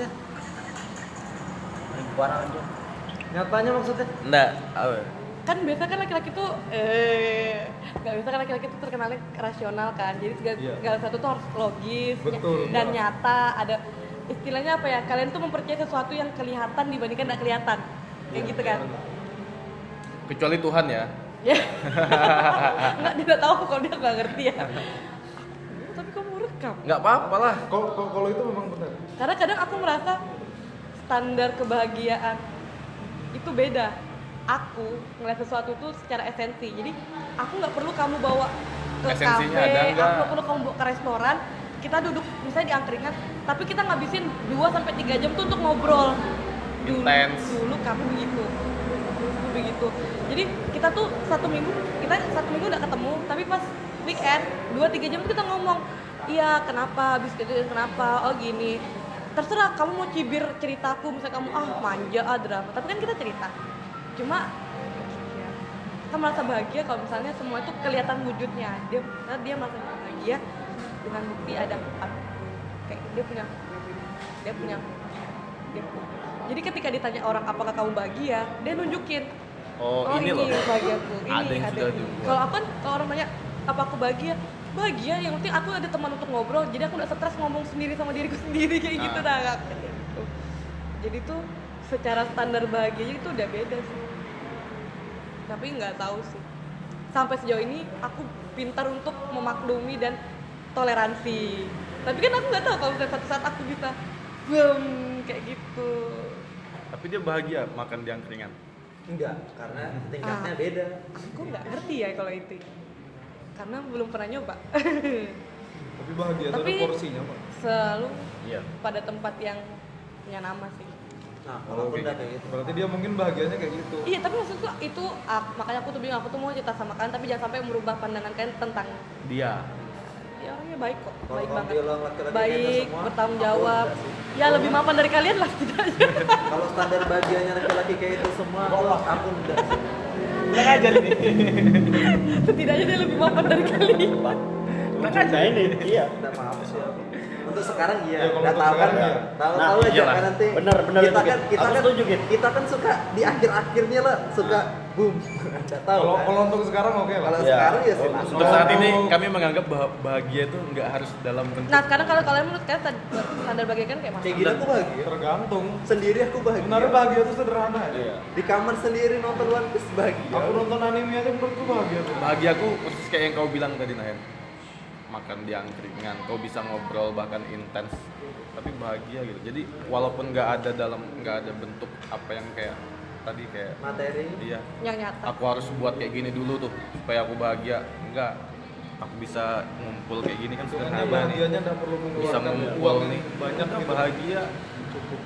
maksudnya Ribuan aja. nyatanya maksudnya Enggak, apa? kan biasa kan laki-laki tuh eh nggak biasa kan laki-laki tuh terkenalnya rasional kan jadi segala, Iya. segala sesuatu tuh harus logis Betul. dan nyata ada istilahnya apa ya kalian tuh mempercayai sesuatu yang kelihatan dibandingkan nggak kelihatan kayak gitu kan Kecuali Tuhan ya. ya nggak dia tahu kalau dia nggak ngerti ya tapi kamu rekam Nggak apa-apa lah. kalau itu memang benar? Karena kadang aku merasa standar kebahagiaan itu beda. Aku ngeliat sesuatu tuh secara esensi. Jadi aku nggak perlu kamu bawa ke Esensinya kafe nggak? aku nggak perlu kamu bawa ke restoran. Kita duduk misalnya di angkringan tapi kita ngabisin 2 sampai 3 jam tuh untuk ngobrol. Dulu, Intens. dulu kamu begitu. Dulu begitu. Jadi kita tuh satu minggu kita satu minggu udah ketemu tapi pas weekend 2-3 jam tuh kita ngomong iya kenapa? Habis gitu kenapa? Oh gini. Terserah kamu mau cibir ceritaku misalnya kamu ah manja ah drama. Tapi kan kita cerita. Cuma ya, kita merasa bahagia kalau misalnya semua itu kelihatan wujudnya. Dia dia merasa bahagia dengan bukti ada ada- kayak dia punya dia punya dia punya. jadi ketika ditanya orang apakah kamu bahagia? dia nunjukin. Oh, ini loh. bahagiaku ini Ada yang sudah dibuat. kalau aku kan kalau orang nanya apa aku bahagia bahagia yang penting aku ada teman untuk ngobrol jadi aku nggak stres ngomong sendiri sama diriku sendiri kayak gitu Ah. dah Kak. Gitu. jadi tuh secara standar bahagia itu udah beda sih tapi nggak tahu sih sampai sejauh ini aku pintar untuk memaklumi dan toleransi tapi kan aku nggak tahu kalau misalnya satu saat aku bisa boom kayak gitu Tapi dia bahagia makan di angkringan. Enggak, karena tingkatnya Ah. beda. aku nggak ngerti ya kalau itu karena belum pernah nyoba. Tapi bahagia ada Tapi- porsinya pak. selalu Iya. pada tempat yang punya nama sih. Nah, kalau udah kayak gitu. berarti dia mungkin bahagianya kayak gitu. Iya tapi maksudku itu ah, makanya aku tuh bingung aku tuh mau cerita sama kalian tapi jangan sampai merubah pandangan kalian tentang Dia. ya orangnya baik kok. Kalau baik banget. bilang kayak gitu baik semua, bertanggung jawab. ya lebih mapan dari kalian lah setidaknya Kalau standar bahagianya laki-laki kayak itu semua, aku, aku udah sih. Kita ajar ini. setidaknya dia lebih mapan dari kalian Nah ini, iya. Udah maaf sih aku. Untuk sekarang iya, Ya, kalau nggak tahu kan, ya. iya. tahu Nah, tahu aja kan nanti. Bener, bener kita kan kita kan kita kan suka di akhir-akhirnya lah suka boom. Nggak tahu. kalau kan? kalau untuk sekarang oke lah Kalau Iya. sekarang ya sih Oh. Untuk saat ini kami menganggap bahwa bahagia itu nggak harus dalam bentuk nah sekarang kalau kalian menurut kalian stand- standar bahagia kan kayak Kayak mana gini aku bahagia. tergantung Sendiri aku bahagia. sebenarnya bahagia itu sederhana ya Iya. Di kamar sendiri nonton One Piece bahagia. aku nonton anime aja menurutku bahagia tuh bahagia aku persis kayak yang kau bilang tadi Nahen makan di angkringan kau bisa ngobrol bahkan intens tapi bahagia gitu jadi walaupun nggak ada dalam nggak ada bentuk apa yang kayak tadi kayak materi. iya. Yang nyata. Aku harus buat kayak gini dulu tuh supaya aku bahagia. Enggak. Aku bisa ngumpul kayak gini kan sebenarnya sederhana nih. perlu bisa mengeluarkan ngumpul uang nih. Banyak gitu. Bahagia. Cukup.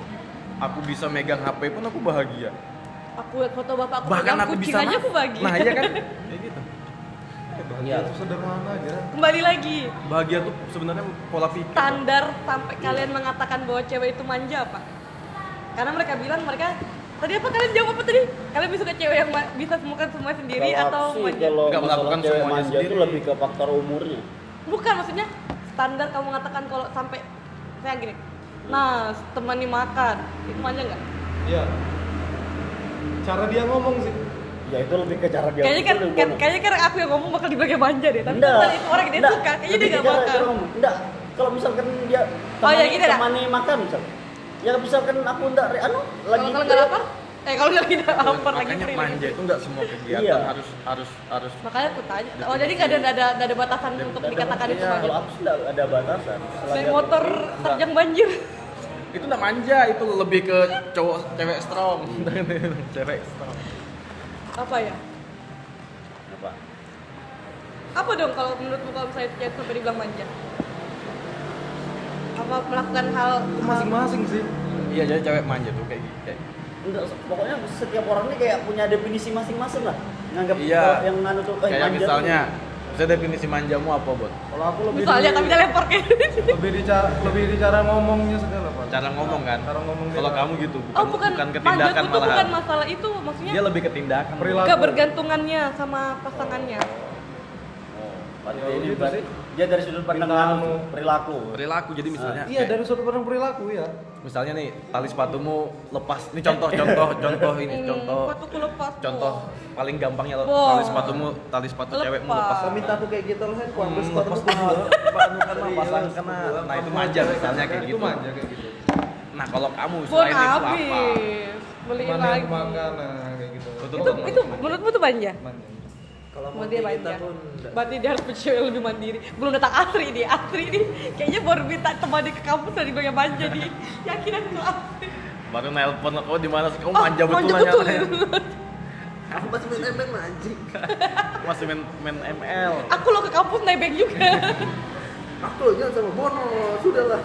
Aku bisa megang HP pun aku bahagia. Aku lihat foto bapak aku bahkan aku bisa aja aku bahagia. Nah iya kan? Kayak gitu. Ya, bahagia Iya. itu sederhana aja. Kembali lagi. Bahagia tuh sebenarnya pola pikir. Standar sampai kalian mengatakan bahwa cewek itu manja apa? Karena mereka bilang mereka tadi apa kalian jawab apa tadi? Kalian lebih suka cewek yang bisa semukan semua sendiri Kalau atau sih, manja? kalau Nggak masalah melakukan cewek semuanya manja itu sendiri. lebih ke faktor umurnya. Bukan maksudnya standar kamu mengatakan kalau sampai saya gini. Nah, temani makan itu manja nggak? iya cara dia ngomong sih Ya itu lebih ke cara dia. Kayaknya kan, kan kayaknya kan aku yang ngomong bakal dibilang manja deh. Tapi kalau itu orang yang dia suka, kayaknya dia nggak ke bakal. Enggak. Kalau misalkan dia Oh, ya temani, gitu temani makan misal. Ya misalkan aku enggak anu lagi Kalau nggak lapar, eh kalau nggak tidak lapar lagi makanya free. manja itu nggak semua kegiatan Iya. harus harus harus Makanya aku tanya. Oh jadi nggak ada nggak ada ada batasan untuk dikatakan itu iya, manja. Kalau aku sih enggak ada batasan. Naik motor terjang banjir. itu nggak manja itu lebih ke cowok cewek strong cewek strong Apa ya? Apa? Apa dong kalau menurutmu kalau misalnya cewek sampai dibilang manja? Apa melakukan hal masing-masing sih iya jadi cewek manja tuh kayak kayak Enggak, pokoknya setiap orang ini kayak punya definisi masing-masing lah. Nganggap Iya. yang nganu tuh eh, kayak manja tuh- misalnya saya definisi manjamu apa bot kalau aku lebih misalnya dia lempar kayak lebih di cara lebih di cara ngomongnya segala pak cara ngomong kan cara ngomong kalau kamu gitu bukan, Oh bukan, bukan ketindakan tuh bukan masalah itu maksudnya dia lebih ke tindakan Perilaku. kebergantungannya sama pasangannya. Oh, berarti Ya, ini gitu berarti. Dia dari sudut pandang Anu. perilaku. perilaku jadi misalnya Iya kayak- dari sudut pandang perilaku ya. misalnya nih tali sepatumu lepas ini contoh contoh contoh ini contoh sepatuku lepas contoh paling gampangnya lo- tali sepatumu tali sepatu cewekmu Lepas. lepas Kau minta aku kayak gitu loh, ku ambil Hmm, sepatu lepas ku dua. Anu karena nah itu manja misalnya kayak Itu gitu manja kayak gitu. nah kalau kamu selain itu apa habis. Beliin lagi. yang makan nah, kayak gitu. Betul. Itu itu menurutmu tuh manja? Manja. Kalau mau dia kita pun. Berarti dia harus cewek yang lebih mandiri. Belum datang Asri nih, Asri nih kayaknya baru minta temani ke kampus dari gue yang manja nih. Yakin aku Asri. baru nelpon kau di mana sih kamu Oh, manja betul manja nanya betul. Aku masih main ML anjing. masih main, main ML aku lo ke kampus nebeng juga. Aku loh jangan sama Bono, sudahlah.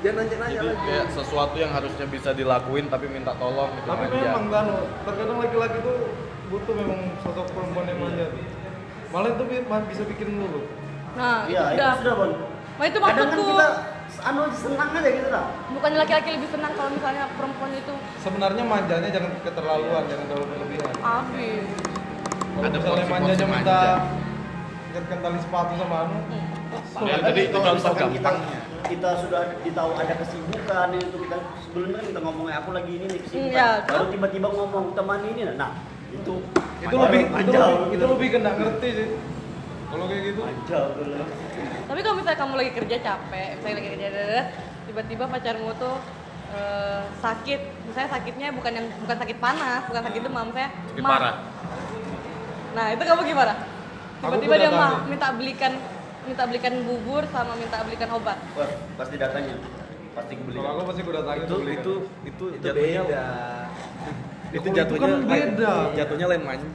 Jangan nanya-nanya jadi lagi. kayak sesuatu yang harusnya bisa dilakuin tapi minta tolong gitu Tapi memang kan, terkadang laki-laki tuh butuh memang sosok perempuan yang manja. Malah itu bisa bikin dulu. Nah, Iya, itu itu udah. sudah, Bon. Nah, itu Kadang kan maksudku. kita anu senang aja gitu lah. Bukannya laki-laki lebih senang kalau misalnya perempuan itu Sebenarnya manjanya jangan keterlaluan, jangan terlalu berlebihan. habis. Kalau Ada misalnya manjanya minta manja. ikatkan tali sepatu sama anu, Ya, Kadang jadi itu contoh gampangnya. kita sudah ditahu ada kesibukan itu kita sebelumnya kan kita ngomongnya aku lagi ini nih kesibukan. Iya, Baru terus? tiba-tiba ngomong teman ini nah itu itu lebih itu itu lebih kena ngerti sih. Kalau kayak gitu, manja dulu. Tapi kalau misalnya kamu lagi kerja capek, misalnya lagi kerja tiba-tiba pacarmu tuh eh, sakit, misalnya sakitnya bukan yang bukan sakit panas, bukan sakit demam, saya Sakit parah. Nah itu kamu gimana? Tiba-tiba dia mah minta belikan minta belikan bubur sama minta belikan obat. Wah, pasti datanya. Pasti kebeli. kalau aku pasti gue datangin itu itu itu Itu jatuhnya beda. Itu Kalau itu jatuhnya kan beda. jatuhnya lain manja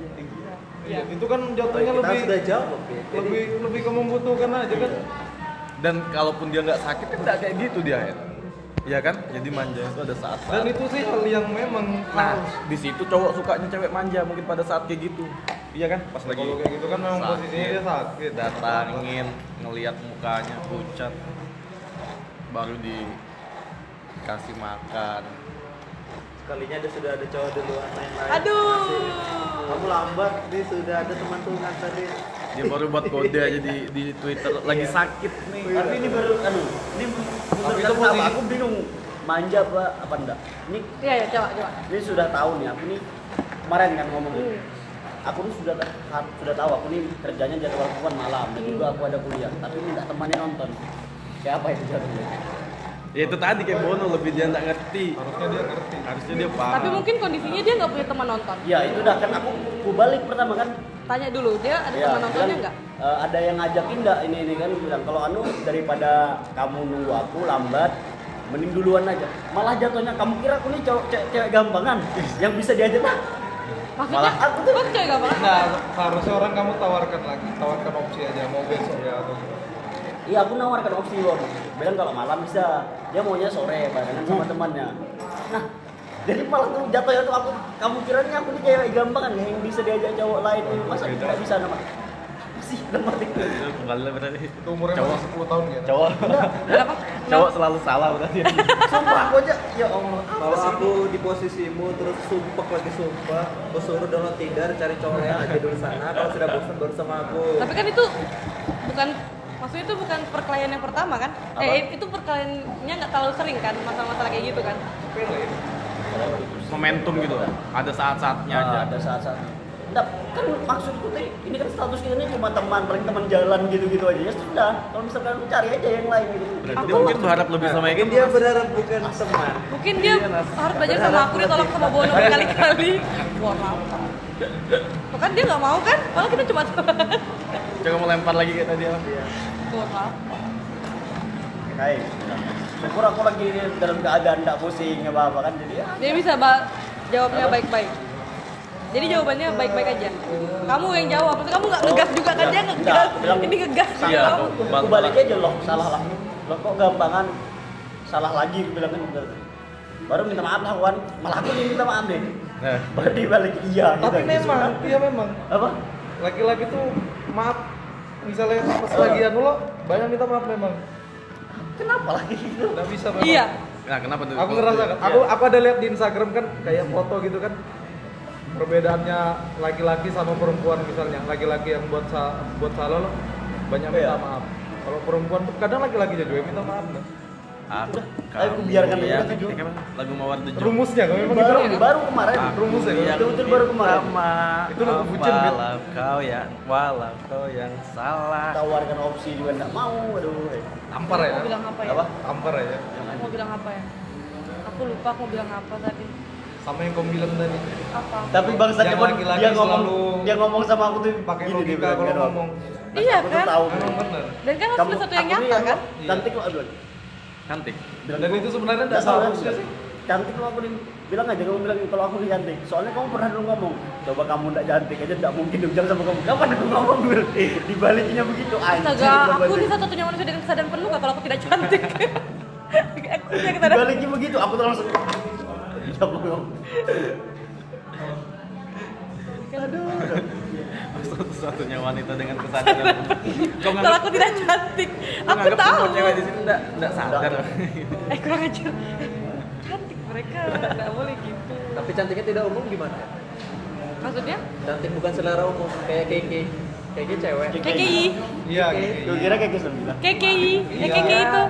Iya, itu kan jatuhnya kita lebih sudah jawab ya. Jadi lebih lebih ke membutuhkan aja kan. dan kalaupun dia nggak sakit kan nggak kayak gitu dia ya Iya kan? Jadi manja itu ada saat Dan itu sih hal yang memang nah di situ cowok sukanya cewek manja mungkin pada saat kayak gitu. Iya kan? Pas lagi Kalau kayak gitu kan memang sakit, posisinya dia sakit. datangin ngelihat mukanya pucat. Baru dikasih makan sekalinya ada sudah ada cowok duluan lain lain. Aduh. Kamu lambat nih sudah ada teman tuh nganterin. dia baru buat kode aja di di Twitter lagi sakit nih Tapi ini baru anu, ini Tapi itu kenapa? posisi- Aku bingung manja apa apa enggak. Ini Iya ya coba coba. ini sudah tahu nih aku nih kemarin kan ngomong Hmm. aku nih sudah sudah tahu aku nih kerjanya jadwal aku kan malam dan Hmm. juga aku ada kuliah tapi minta temannya nonton kayak apa itu jatuhnya ya itu tadi kayak Bono lebih dia nggak ngerti Harusnya dia ngerti. harusnya dia paham Tapi mungkin kondisinya dia nggak punya teman nonton. ya itu udah kan aku aku balik pertama kan Tanya dulu dia ada ya, teman nontonnya bilang, nggak? "Eh, ada yang ngajakin nggak ini ini kan bilang kalau anu daripada kamu nunggu aku lambat mending duluan aja malah jatuhnya kamu kira aku nih cowok ce- cewek gampangan yang bisa diajak nah Maksudnya Malah aku tuh- kok cewek gak banget? Nah, seharusnya orang kamu tawarkan lagi, tawarkan opsi aja mau besok ya atau. Iya aku nawarkan opsi Won. Bilang kalau malam bisa. Dia maunya sore barengan sama temannya. Nah, jadi malah tuh jatuhnya tuh aku kamu kiranya aku nih cewek gampangan yang bisa diajak cowok lain ini masa Beda. tidak bisa nama sih arti Itu kembali lah berarti Itu umurnya cowok 10 tahun gitu. cowok Kenapa? cowok selalu salah berarti sumpah aku aja ya Allah apa Kalau aku di posisimu terus sumpah lagi sumpah, aku suruh download Tinder, cari cowok yang aja dulu sana. Kalau sudah bosan baru sama aku. Tapi kan itu bukan maksudnya itu bukan perkelahian yang pertama kan? Apa? Eh itu perkelahiannya nggak terlalu sering kan masalah-masalah kayak gitu kan? momentum gitu ada saat-saatnya aja Ah, ada saat-saat Nggak, kan maksudku tadi ini kan status kita ini cuma teman paling teman jalan gitu-gitu aja ya sudah kalau misalkan lu cari aja yang lain gitu berarti Aku- dia mungkin berharap lebih sama dia berharap bukan teman. Mungkin dia harus belajar sama aku dia tolong sama Bono berkali-kali. Wah apa? Tuh kan dia nggak mau kan? Malah kita cuma teman. coba mau lempar lagi kayak tadi apa Iya. Tuh apa? Hai. Syukur aku lagi dalam keadaan tidak pusing apa apa kan jadi ya Dia bisa ba- jawabnya baik-baik. Jadi jawabannya baik-baik aja. Kamu yang jawab, terus kamu nggak ngegas juga kan dia ngegas. Ini ngegas. Iya, kamu. aku- balik aja loh salah lah lo kok gampangan salah lagi aku bilang kan gitu. Baru minta maaf lah Wan malah aku yang minta maaf deh nah baru dibalik iya gitu Tapi aja. memang, iya memang. apa Laki-laki tuh maaf misalnya pas lagi anu lo banyak minta maaf memang. kenapa lagi gitu Nggak bisa memang. Iya. nah kenapa tuh Aku ngerasa kan, aku aku ada lihat di Instagram kan kayak foto gitu kan perbedaannya laki-laki sama perempuan misalnya laki-laki yang buat sa buat salah lo banyak minta Iya. maaf Kalau perempuan tuh kadang laki-laki juga minta maaf kan. Aku, Ayo, aku biarkan ya, aja lagu mawar tujuh. Rumusnya kalau memang baru kita baru kemarin Rumus ya, Yang betul-betul baru kemarin. pertama, Itu lagu bucin, Bet. Walau kau yang, walau kau yang salah. tawarkan opsi juga nggak mau aduh eh. tampar ya. Mau bilang apa ya? Apa? Tampar ya. Mau bilang apa ya? Aku lupa aku mau bilang apa tadi. Sama yang kamu bilang tadi. Apa? tapi bangsatnya Yang pun dia ngomong selalu dia ngomong sama aku tuh Pakai gini dia logika bilang, kalau "Gak, Dok. ngomong. Iya Aku tuh kan? tahu. Dan kan harus satu yang nyata kan? Iya. cantik lo aduh Cantik. Bilang, Dan itu sebenarnya tidak salah sih. cantik lo aku bilang aja kamu bilang kalau aku nih cantik soalnya kamu pernah dulu ngomong coba kamu nggak cantik aja nggak mungkin dong jangan sama kamu kapan aku ngomong Bil? dibaliknya begitu anjir Astaga, aku nih satu-satunya manusia dengan kesadaran penuh gak kalau aku tidak cantik. aku punya kesadaran. dibaliknya begitu aku tuh langsung Siapa ngomong? Satu-satunya wanita dengan kesadaran. Kau Kalau aku tidak cantik, aku tahu. semua cewek di sini enggak enggak sadar. Eh kurang ajar. Cantik mereka, nggak boleh gitu. Tapi cantiknya tidak umum gimana? Maksudnya? Cantik bukan selera umum kayak Keke. Keke cewek. KKI, Iya, gitu. Gue kira kayak sembilan KKI, ya Iya. KKI itu.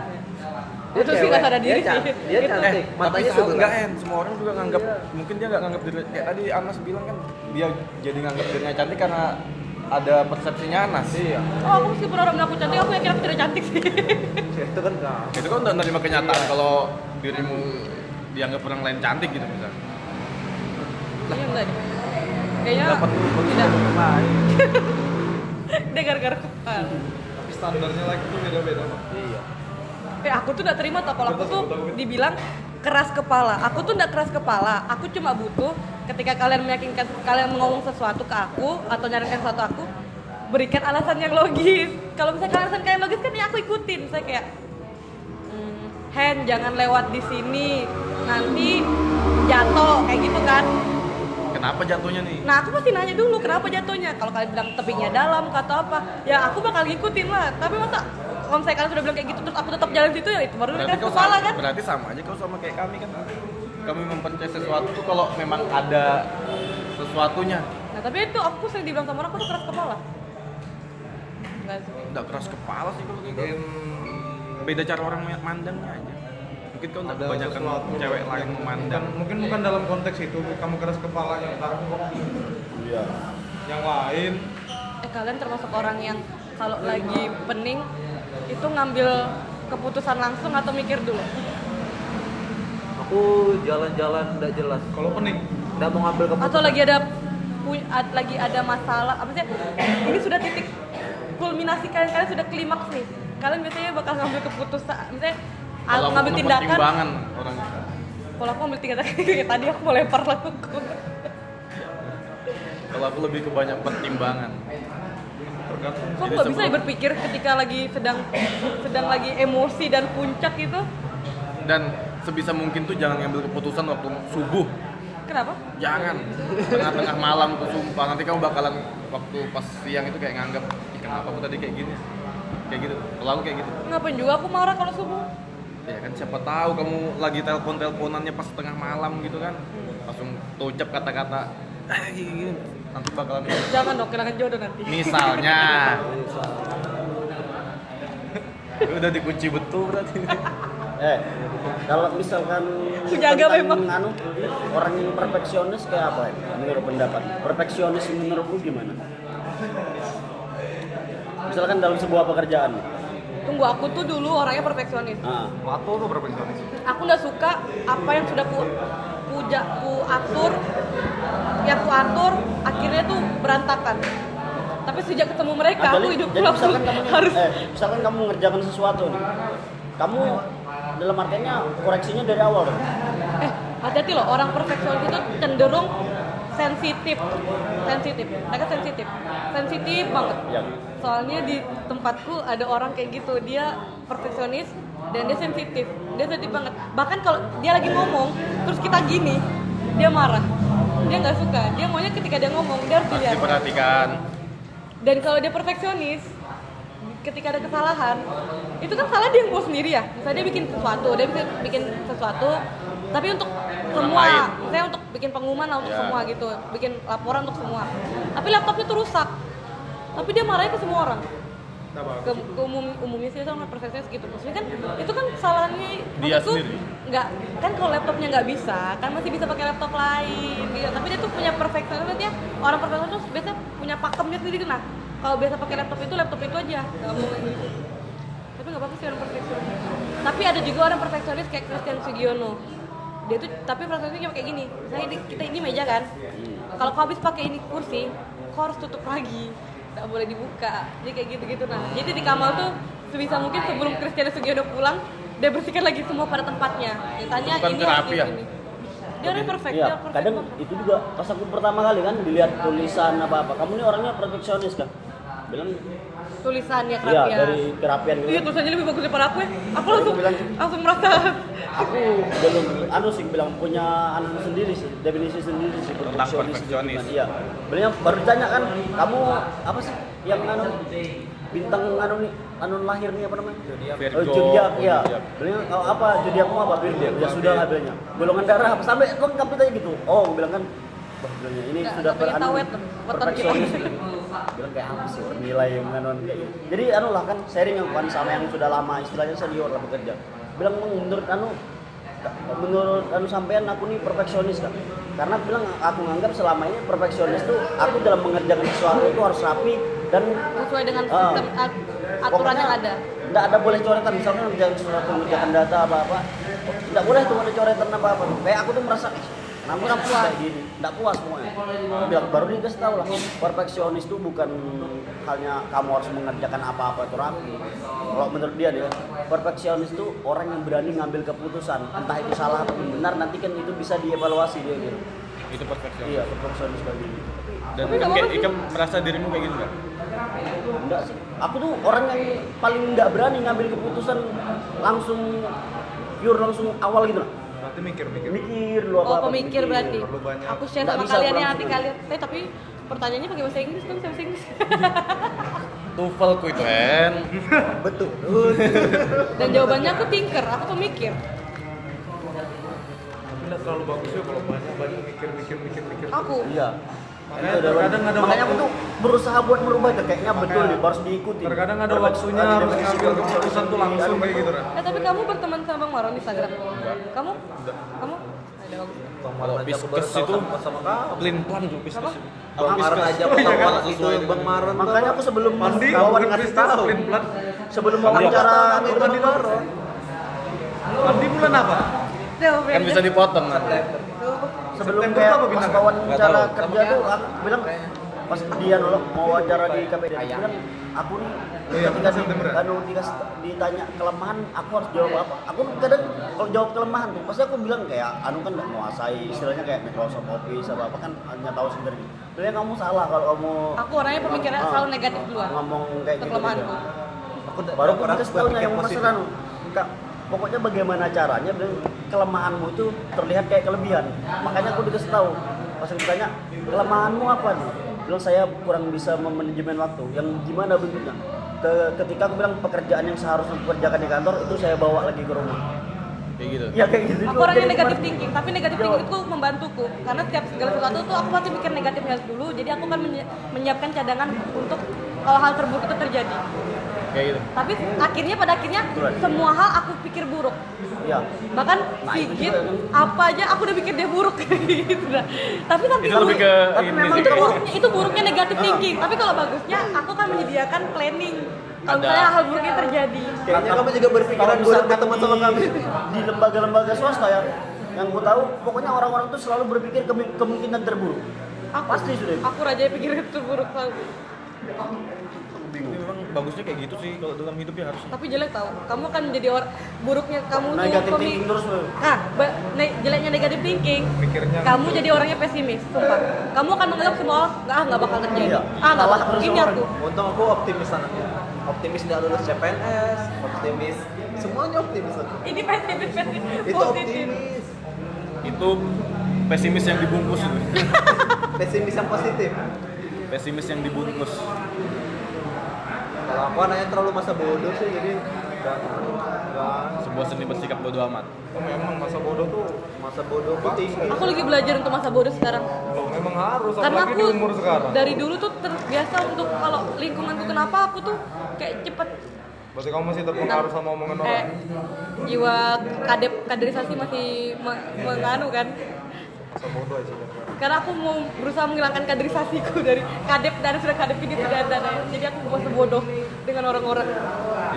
Dia Itu sih sadar diri Dia sih. Dia cantik. Eh, tapi Matanya salah enggak en, semua orang juga nganggap mungkin dia nggak nganggap diri kayak tadi Anas bilang kan dia jadi nganggap dirinya cantik karena ada persepsinya Anas. Iya. Oh aku meskipun orang bilang aku cantik, aku yakin aku tidak cantik sih. Itu kan enggak. Itu kan udah menerima kenyataan kalau dirimu dianggap orang lain cantik gitu misalnya. Iya enggak deh. Kayaknya Dapat tidak. Dia gara-gara kepala. Tapi standarnya lagi tuh beda-beda. Iya. Aku tuh udah terima tau kalau aku tuh dibilang keras kepala. Aku tuh udah keras kepala. Aku cuma butuh ketika kalian meyakinkan kalian ngomong sesuatu ke aku atau nyarankan sesuatu aku berikan alasan yang logis. Kalau misalnya kalian alasan kalian logis kan ya aku ikutin. Saya kayak hmm, Hen jangan lewat di sini nanti jatuh kayak gitu kan. Kenapa jatuhnya nih? Nah aku pasti nanya dulu kenapa jatuhnya. Kalau kalian bilang tebingnya dalam atau apa, ya aku bakal ngikutin lah. Tapi masa kalau misalnya kalian sudah bilang kayak gitu terus aku tetap jalan situ ya itu baru Berarti kau kepala sama, kan? berarti sama aja kau sama kayak kami kan. Kami mempercayai sesuatu tuh kalau memang ada sesuatunya. Nah tapi itu aku sering dibilang sama orang aku tuh keras kepala. Enggak sih. Enggak keras kepala sih kalau kayak gitu. Beda cara orang mandangnya aja. Mungkin kau enggak Ada kebanyakan cewek lain memandang. Bukan, mungkin bukan dalam konteks itu kamu keras kepala yang tahu iya yang lain Eh kalian termasuk orang yang kalau lagi pening itu ngambil keputusan langsung atau mikir dulu? Aku jalan-jalan enggak jelas. kalau pening Enggak mau ngambil keputusan. Atau lagi ada lagi ada masalah apa sih? Ini sudah titik kulminasi kalian kalian sudah klimaks nih. Kalian biasanya bakal ngambil keputusan, misalnya Kalau ngambil tindakan. pertimbangan orang Kalau aku ngambil tindakan kayak tadi aku mau lempar lagu kalau aku lebih ke banyak pertimbangan. Tergantung Kok nggak bisa ya berpikir ketika lagi sedang sedang lagi emosi dan puncak itu? Dan sebisa mungkin tuh jangan ngambil keputusan waktu subuh. Kenapa? Jangan. Tengah-tengah malam tuh sumpah nanti kamu bakalan waktu pas siang itu kayak nganggap Ih, kenapa aku tadi kayak gini? Kayak gitu. Kalau aku kayak gitu. Ngapain juga aku marah kalau subuh? Ya kan siapa tahu kamu lagi telepon-teleponannya pas tengah malam gitu kan. Langsung tucap kata-kata gini, gini. Nanti bakalan Jangan dong, kehilangan jodoh nanti. misalnya udah dikunci betul berarti. eh kalau misalkan Aku jaga memang. anu, orang yang perfeksionis kayak apa ya menurut pendapat perfeksionis menurutmu gimana misalkan dalam sebuah pekerjaan Tunggu, aku tuh dulu orangnya perfeksionis. ah Lato tuh perfeksionis Aku nggak suka apa yang sudah ku puja, ku atur, ya ku atur, akhirnya tuh berantakan. Tapi sejak ketemu mereka, Ah, aku hidupku jadi langsung kamu harus eh, misalkan kamu mengerjakan sesuatu nih kamu dalam artinya koreksinya dari awal dong? Eh hati-hati loh orang perfeksionis itu cenderung sensitif. Sensitif mereka sensitif. Sensitif banget. Ya. Soalnya di tempatku ada orang kayak gitu dia perfeksionis dan dia sensitif dia sensitif banget bahkan kalau dia lagi ngomong terus kita gini dia marah dia nggak suka dia maunya ketika dia ngomong dia harus dilihat diperhatikan. dan kalau dia perfeksionis ketika ada kesalahan itu kan salah dia yang buat sendiri ya misalnya dia bikin sesuatu dia bisa bikin sesuatu tapi untuk Orang semua lain. misalnya untuk bikin pengumuman lah untuk Ya. semua gitu bikin laporan untuk semua tapi laptopnya tuh rusak tapi dia marahnya ke semua orang. Ke, ke umum umumnya sih sama perfeksionis gitu maksudnya kan itu kan kesalahannya Dia sendiri. nggak kan kalau laptopnya nggak bisa kan masih bisa pakai laptop lain gitu. Tapi dia tuh punya perfeksionis dia orang perfeksionis tuh biasa punya pakemnya sendiri. Nah kalau biasa pakai laptop itu laptop itu aja. Nggak mau kayak gitu tapi nggak apa-apa sih orang perfeksionis. Tapi ada juga orang perfeksionis kayak Christian Sugiono. Dia tuh tapi perfeksionisnya kayak gini. Misalnya kita ini meja kan. Kalau kau habis pakai ini kursi kau harus tutup lagi nggak boleh dibuka jadi kayak gitu-gitu nah jadi di Kamal tuh sebisa mungkin sebelum Christian Sugiono pulang dia bersihkan lagi semua pada tempatnya ditanya Bukan ini terapi ini, ya? ini. dia orang perfect Iya, dia perfect kadang banget. itu juga pas aku pertama kali kan dilihat tulisan apa apa. Kamu ini orangnya perfeksionis kan? Bilang tulisannya iya kerapian dari kerapian gitu. iya tulisannya lebih bagus daripada aku ya aku langsung bilang- langsung merasa Aku belum anu sih bilang punya anu sendiri sih, definisi sendiri sih Tentang perfeksionis. perfeksionis. Iya. Beliau baru ditanya kan, kamu apa sih yang anu bintang anu nih anu lahir nih apa namanya? Virgo, Oh, zodiak oh, ya. zodiak. Beliau oh, apa zodiakmu apa Virgo? Ya sudah lah bilangnya. Golongan darah apa sampai kok kamu tanya gitu. Oh, bilang kan bilangnya ini Nggak, sudah anu, ya, weton perfeksionis. Bilang kayak apa sih nilai yang. Jadi anu lah kan sharing yang kan sama yang sudah lama istilahnya senior lah bekerja. Bilang menurut anu menurut anu sampean aku nih perfeksionis kan karena bilang aku nganggap selama ini perfeksionis tuh aku dalam mengerjakan sesuatu itu harus rapi dan sesuai dengan Ah. sistem at- aturan yang ada Enggak ada boleh coretan misalnya ngerjakan sesuatu mengerjakan data apa apa enggak boleh tuh ada coretan apa apa kayak aku tuh merasa "Ih, kenapa Nggak aku puas. kayak gini enggak puas semuanya bilang baru dikasih tahu lah. Perfeksionis itu bukan halnya kamu harus mengerjakan apa-apa itu rapi kalau menurut dia dia perfeksionis itu orang yang berani ngambil keputusan entah itu salah atau benar nanti kan itu bisa dievaluasi dia gitu. Itu perfeksionis. Iya perfeksionis kayak gini. Dan kayak. Ikam merasa dirimu kayak gitu nggak? Enggak sih. Aku tuh orang yang paling nggak berani ngambil keputusan langsung pure langsung awal gitu lah Berarti mikir-mikir. mikir lu apa oh pemikir berarti perlu banyak. aku share sama kalian ya kurang nanti kalian eh tapi pertanyaannya pakai bahasa Inggris kan bisa bahasa Inggris tuvelku itu En Betul. dan jawabannya aku tinker aku pemikir Tapi nggak terlalu bagus ya kalau banyak banyak mikir-mikir-mikir-mikir. aku iya Makanya Itu terkadang ada makanya aku waktu- tuh berusaha buat merubah itu. Kayaknya betul Makanya nih harus diikuti. Terkadang ada waktunya harus ngambil keputusan tuh langsung kayak gitu kan. eh tapi kamu berteman sama Bang Maron di Instagram? Kamu? Kamu? Kalau piskes itu sama kamu. plin plan tuh itu Bang Maron aja pertama itu Bang Maron. tuh. makanya aku sebelum Mandi, bukan ngasih bisnis, tahu. Plain plan. sebelum wawancara itu Mandi Maron. Mandi bulan apa? kan bisa dipotong kan sebelum kayak pas wawancara kerja tuh aku bilang pas dia nolak mau wawancara di KPD dia bilang aku nih Iya, ketika di, September dikasih ditanya kelemahan aku harus jawab apa? Aku kadang kalau jawab kelemahan tuh pasti aku bilang kayak anu kan nggak menguasai istilahnya kayak Microsoft Office apa apa kan hanya tahu sendiri. Sebenarnya kamu salah kalau kamu aku orangnya pemikirannya Ah, selalu negatif duluan ngomong kayak gitu kelemahanku Aku. Baru aku tahu yang positif. mas Ranu Kak, pokoknya bagaimana caranya kelemahanmu itu terlihat kayak kelebihan. Makanya aku dikasih tahu. Pas aku ditanya kelemahanmu apa nih? Bilang saya kurang bisa memanajemen waktu. Yang gimana bentuknya? Ke, ketika aku bilang pekerjaan yang seharusnya dikerjakan di kantor itu saya bawa lagi ke rumah. Kayak gitu? Ya kayak gitu. Aku orangnya negatif kemarin- thinking tapi negatif thinking itu membantuku. Karena setiap segala sesuatu tuh aku pasti mikir negatifnya dulu jadi aku kan menyi- menyiapkan cadangan untuk kalau hal terburuk itu terjadi kayak gitu. Tapi akhirnya pada akhirnya semua hal aku pikir buruk. Ya bahkan Nah, kan. apa aja aku udah pikir dia buruk. Gitu dah. Tapi tapi itu lebih ke tapi ini memang sih itu buruknya itu buruknya negatif thinking. Tapi kalau bagusnya aku kan menyediakan planning. Kalau misalnya hal buruknya terjadi. Kayaknya kamu juga berpikiran buruk sama di- kami. di lembaga-lembaga swasta ya yang ku tahu pokoknya orang-orang tuh selalu berpikir kemungkinan terburuk. Aku Pasti sudah. aku raja pikir itu buruk selalu Tapi memang bagusnya kayak gitu sih kalau dalam hidup ya harusnya. Tapi jelek tau kamu kan jadi orang buruknya kamu tuh negatif pemi- thinking terus nah ba- ne- jeleknya negatif thinking. Mikirnya kamu jadi orangnya pesimis sumpah. Kamu akan menganggap semua ah nggak bakal terjadi Iya. ah nggak bakal ini aku. Untung aku optimis anaknya. Optimis nggak lulus CPNS, optimis semuanya optimis aku. ini pesimis pesimis. Itu optimis. itu pesimis yang dibungkus. Itu Pesimis yang positif. pesimis yang dibungkus Kalau aku anaknya terlalu masa bodoh sih jadi nggak sebuah seni bersikap bodoh amat Oh, memang masa bodoh tuh masa bodoh aku tinggi. aku lagi belajar untuk masa bodoh sekarang loh, memang harus karena aku di umur sekarang. dari dulu tuh terbiasa untuk kalau lingkunganku kenapa aku tuh kayak cepet Berarti kamu masih terpengaruh sama omongan eh orang. jiwa kadep kaderisasi masih me- menganu kan Masa bodoh aja kan. Karena aku mau berusaha menghilangkan kaderisasiku dari kadep dan sudah kadep ini sudah ada jadi aku mau sebodoh dengan orang-orang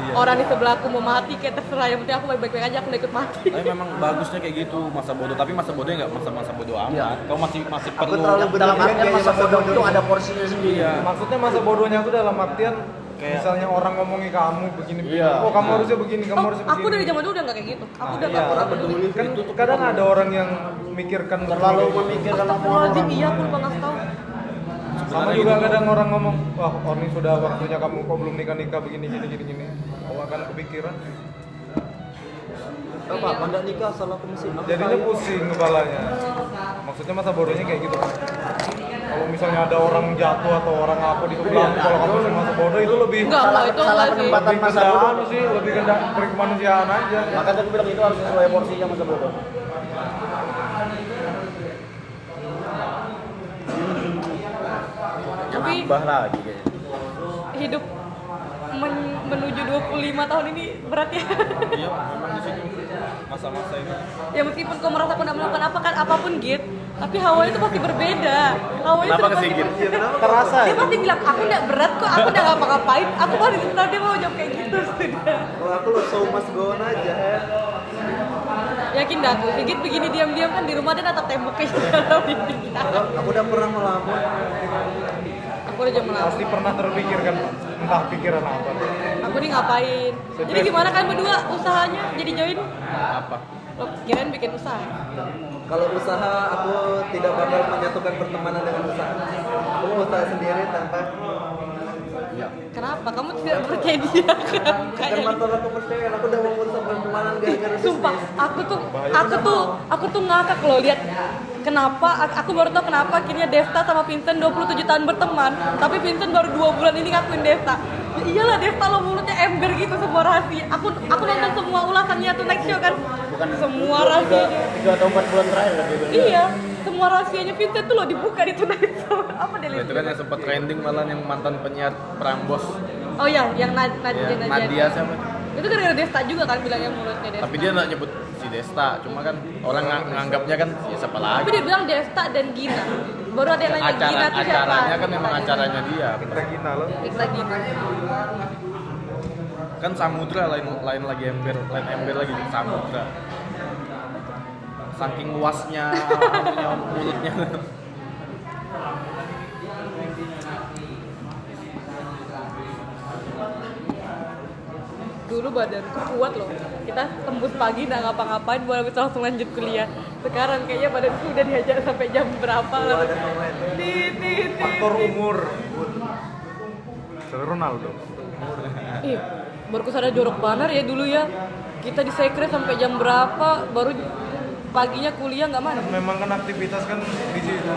Iya. orang di sebelahku mau mati kayak terserah yang penting aku baik-baik aja aku nggak ikut mati Tapi memang bagusnya kayak gitu masa bodoh, tapi masa bodohnya nggak masa-masa bodoh amat. Iya. Kau masih masih Aku perlu dalam artian masa masa bodoh itu ada porsinya sendiri Iya. Maksudnya masa bodohnya tuh dalam artian Kayak- misalnya orang ngomongi kamu begini begini. Iya. Oh, kamu Nah. harusnya begini, kamu oh, harusnya begini. aku dari zaman dulu udah nggak kayak gitu. Aku udah Iya, nggak pernah peduli. kan kadang ada orang yang memikirkan terlalu memikirkan Astagfirullahaladzim, orang. iya aku lupa ngasih tahu. Sama juga gitu. kadang orang ngomong wah oh, ini sudah waktunya kamu kok belum nikah nikah begini gini gini gini. Oh akan kepikiran. Apa-apa, nggak nikah asal aku masih jadinya pusing kepalanya. Maksudnya masa bodohnya kayak gitu kalau misalnya ada orang jatuh atau orang apa di sebelahmu kalau kamu masih masa bodoh itu lebih enggak enggak itu salah penempatan lebih masa bodoh. anu sih lebih kena kemanusiaan aja makanya aku bilang itu harus sesuai porsinya masa bodoh tapi nambah lagi kayaknya. hidup men- menuju 25 tahun ini berat ya Iya, memang di situ masa-masa itu. ya meskipun kau merasa kau tidak melakukan apa kan apa pun git tapi hawanya itu pasti berbeda. Hawanya Kenapa pasti kenapa? terasa. Dia ya pasti bilang aku tidak berat kok aku udah ngapa-ngapain. Aku pasti tahu dia mau jawab kayak gitu. Sudah Kalau aku lo show must go on aja. yakin dah aku? Sigit begini diam-diam kan di rumah dia natap tembok kayak gitu. Aku udah pernah melamun. aku udah jam malam pasti pernah terpikirkan entah pikiran apa. Aku nih ngapain? Jadi gimana kan berdua usahanya? Jadi join? Apa? lo kirain bikin usaha Kalau usaha aku tidak bakal menyatukan pertemanan dengan usaha. Aku mau usaha sendiri tanpa kenapa? Kamu tidak percaya dia? Kan bukan Kayak- masalah kepercayaan. Aku udah mau merusak pertemanan gara-gara Sumpah, aku tuh aku tuh aku tuh ngakak loh lihat kenapa aku baru tahu kenapa akhirnya Devta sama Vincent 27 tahun berteman, tapi Vincent baru dua bulan ini ngakuin Devta. Ya iyalah Devta lo mulutnya ember gitu semua rahasia. Aku aku nonton semua ulasannya tuh next show kan. bukan semua rahasia. tiga atau empat bulan terakhir bilang. Iya, semua rahasianya Vincent tuh lo dibuka di Tonight Show. Apa dia Nah, lihat? itu kan yang sempat trending malah yang mantan penyiar Prambos. Oh iya, yang Nad Nadia Ya, Nadia siapa? Itu gara-gara Devta juga kan bilangnya mulutnya Devta. Tapi dia nggak nyebut si Desta, cuma kan orang ngang- nganggapnya kan ya siapa Tapi lagi. dia bilang Devta dan Gina. Baru ada yang nanya Acara Gina tuh siapa? acaranya kan memang acaranya dia. kita gina loh Kita Gina. Kan Samudra lain lain lagi ember, lain ember lagi Samudra. Saking luasnya mulutnya. Dulu badanku kuat loh. Kita tembus pagi nggak ngapa-ngapain, baru bisa langsung lanjut kuliah. Sekarang kayaknya badanku udah dihajar sampai jam berapa lah. faktor umur Cristiano Ronaldo Ih, baru sadar jorok banar ya dulu ya. Kita di sekre sampai jam berapa, baru paginya kuliah nggak mana. memang kan aktivitas kan di situ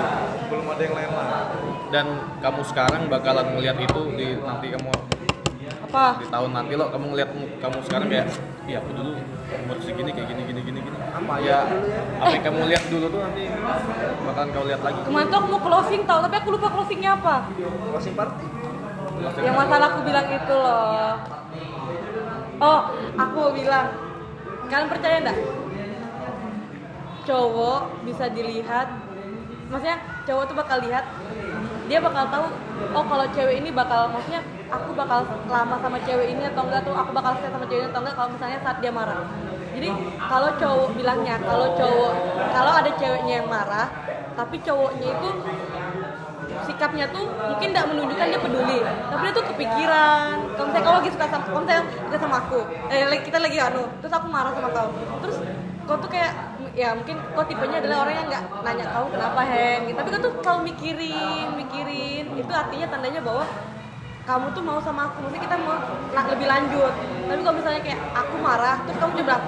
belum ada yang lain lah Dan kamu sekarang bakalan melihat itu di nanti kamu Apa? di tahun nanti lo kamu ngeliat mu- kamu sekarang kayak iya aku dulu umur segini kayak gini gini gini gini Apa ya ya apa yang kamu lihat dulu tuh nanti bakalan kau lihat lagi Kemarin tuh aku mau closing tau, tapi aku lupa closingnya apa. Closing party. Yang masalah aku bilang itu loh. Oh, aku mau bilang. Kalian percaya enggak? Cowok bisa dilihat. Maksudnya cowok tuh bakal lihat dia bakal tahu oh kalau cewek ini bakal maksudnya aku bakal lama sama cewek ini atau enggak tuh aku bakal stay sama cewek ini atau enggak kalau misalnya saat dia marah jadi kalau cowok bilangnya kalau cowok kalau ada ceweknya yang marah tapi cowoknya itu sikapnya tuh mungkin tidak menunjukkan dia peduli tapi dia tuh kepikiran kalau misalnya kau lagi suka sama kalau misalnya suka sama aku eh kita lagi anu terus aku marah sama kau terus kau tuh kayak ya mungkin kau tipenya adalah orang yang nggak nanya kau kenapa heng gitu. tapi kau tuh selalu mikirin mikirin itu artinya tandanya bahwa kamu tuh mau sama aku. Maksudnya kita mau lebih lanjut. Tapi kalau misalnya kayak aku marah terus kamu coba bilang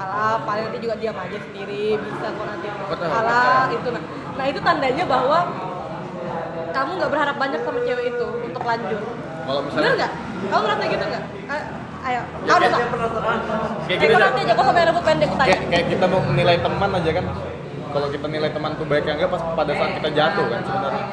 alah paling nanti juga diam aja sendiri bisa kok nanti. Alah itu. Nah nah itu tandanya bahwa kamu nggak berharap banyak sama cewek itu untuk lanjut. Kalau bener misalnya nggak? Kamu ngerasa gitu nggak? A- ayo. Ya, tak penasaran. kayak eh aja nanti aja kau sampai rambut pendek tanya kayak, kayak kita mau menilai teman aja kan. Kalau kita nilai teman tuh baik yang enggak pas pada saat kita jatuh kan sebenarnya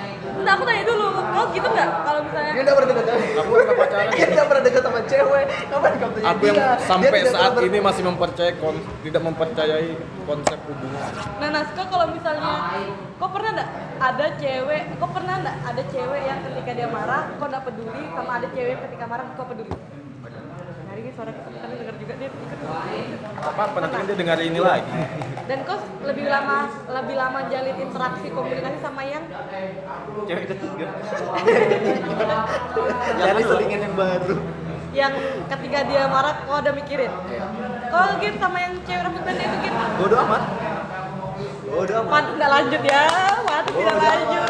Enggak, aku tanya dulu. Kau gitu nggak? Kalau misalnya Dia udah pernah deket sama Aku pernah pacaran. Dia udah pernah deket sama cewek. Kapan kamu tanya Aku yang dia? Sampai saat ini masih mempercayai kon- tidak mempercayai konsep hubungan. Nah, Naska kalau misalnya kok pernah enggak ada cewek, kok pernah enggak ada cewek yang ketika dia marah kok enggak peduli sama ada cewek ketika marah kok peduli? Hari ini suara kita dengar juga dia ikut. Apa apa nanti kan dia dengar ini lagi. Dan kok lebih lama lebih lama jalin interaksi komunikasi sama yang Cewek ketiga. Cari selingan yang baru. yang ketika dia marah kok udah mikirin. Kok gitu sama yang cewek rambut pendek itu gitu. Bodo amat. Bodo amat. Mati tidak lanjut ya, mati tidak lanjut.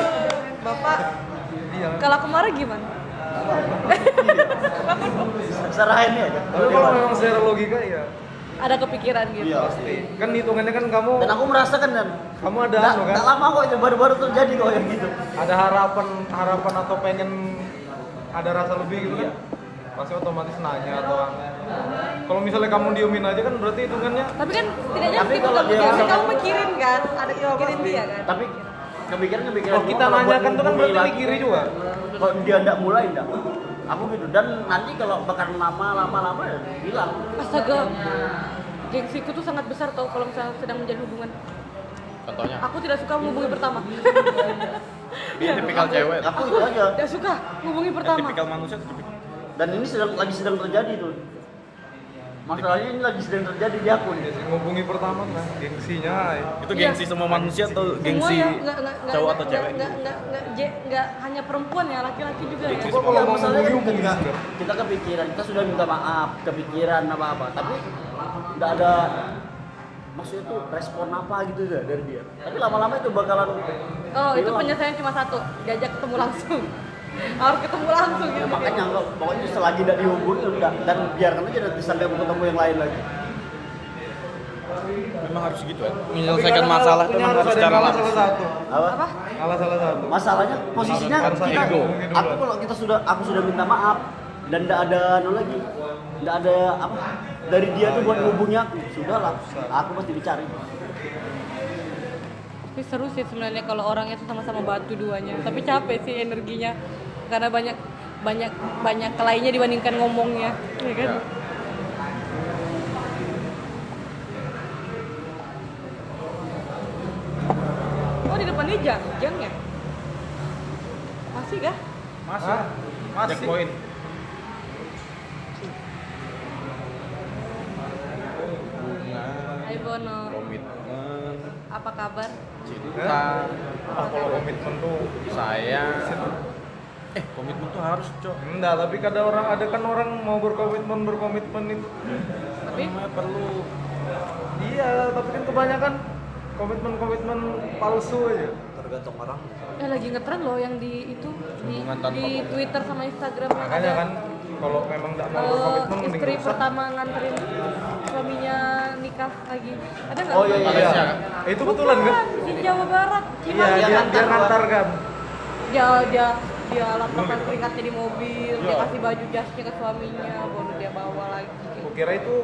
Bapak, Iya. kalau aku marah gimana? Serahin aja. Tapi kalau memang secara logika ya Ada kepikiran gitu. Iya. pasti. Kan hitungannya kan kamu Dan aku merasakan dan kamu ada anu kan? lama kok itu baru-baru terjadi kok yang gitu. Ada harapan harapan atau pengen ada rasa lebih gitu kan? Pasti otomatis nanya atau kalau misalnya kamu diemin aja kan berarti hitungannya Tapi kan setidaknya Tapi meskipun kalau kamu dia misalkan- kamu mikirin kan, ada mikirin dia kan. Tapi kepikiran kepikiran. Oh, kita nanya kan itu kan berarti mikiri juga. Kalau dia enggak mulai enggak. Aku gitu dan nanti kalau bakal lama lama lama ya hilang. Astaga, gengsiku tuh sangat besar tau kalau misalnya sedang menjalin hubungan. Contohnya, Aku tidak suka menghubungi pertama. dia tipikal cewek. Aku itu aja. Tidak suka menghubungi pertama. tipikal manusia tuh tipikal. Dan ini sedang lagi sedang terjadi tuh. Masalahnya ini lagi sedang terjadi di akun. ngubungi pertama kan gengsinya. ya. Itu Iya. gengsi semua manusia atau gengsi ya, nggak- nggak- nggak- cowok atau nggak- cewek? Nggak, nggak, nggak, je- nggak hanya perempuan ya, laki-laki juga ya. Gengsi Kok kalau Ya, mau masalahnya kita, juga. kita kepikiran, kita sudah minta maaf, kepikiran apa-apa, tapi nggak ada maksudnya tuh respon apa gitu ya dari dia. Tapi lama-lama itu bakalan Oh, itu penyelesaian cuma satu, diajak ketemu langsung. Harus ketemu langsung gitu. makanya nggak pokoknya selagi tidak dihubungi udah dan biarkan aja nanti sampai aku ketemu yang lain lagi. Memang harus gitu ya. Menyelesaikan masalah itu memang harus secara langsung. salah satu. Apa? Apa? Kalah salah satu. Masalahnya posisinya Harus kita, ego. aku kalau kita sudah aku sudah minta maaf dan tidak ada anu lagi, tidak ada apa dari dia tuh buat hubungi aku, sudahlah, aku pasti dicari. Tapi seru sih sebenarnya kalau orangnya tuh sama-sama batu duanya. Tapi capek sih energinya karena banyak banyak banyak kelainnya dibandingkan ngomongnya, ya kan? Ya. Oh di depannya jangjang ya? Masih kah? Masih. Hah? Masih. Checkpoint. Bono, komitmen, apa kabar? cinta, Oh, kalau komitmen tuh sayang. Eh, komitmen tuh harus, Cok. enggak, tapi kadang orang ada kan orang mau berkomitmen berkomitmen itu. Tapi Namanya perlu Iya, tapi kan kebanyakan komitmen-komitmen palsu aja. Tergantung orang. eh lagi ngetren loh yang di itu di, di komitmen. Twitter sama Instagram yang Makanya ada kan kalau memang enggak mau berkomitmen mending istri pertama nganterin suaminya nikah lagi. Ada nggak? Oh, iya, iya. Malaysia. Eh, itu betulan kan? Di Jawa Barat. Iya, Gimana? dia, dia ngantar, ngantar kan. dia dia dia laptopkan keringatnya di mobil dia Iya. kasih baju jasnya ke suaminya baru dia bawa lagi Kukira itu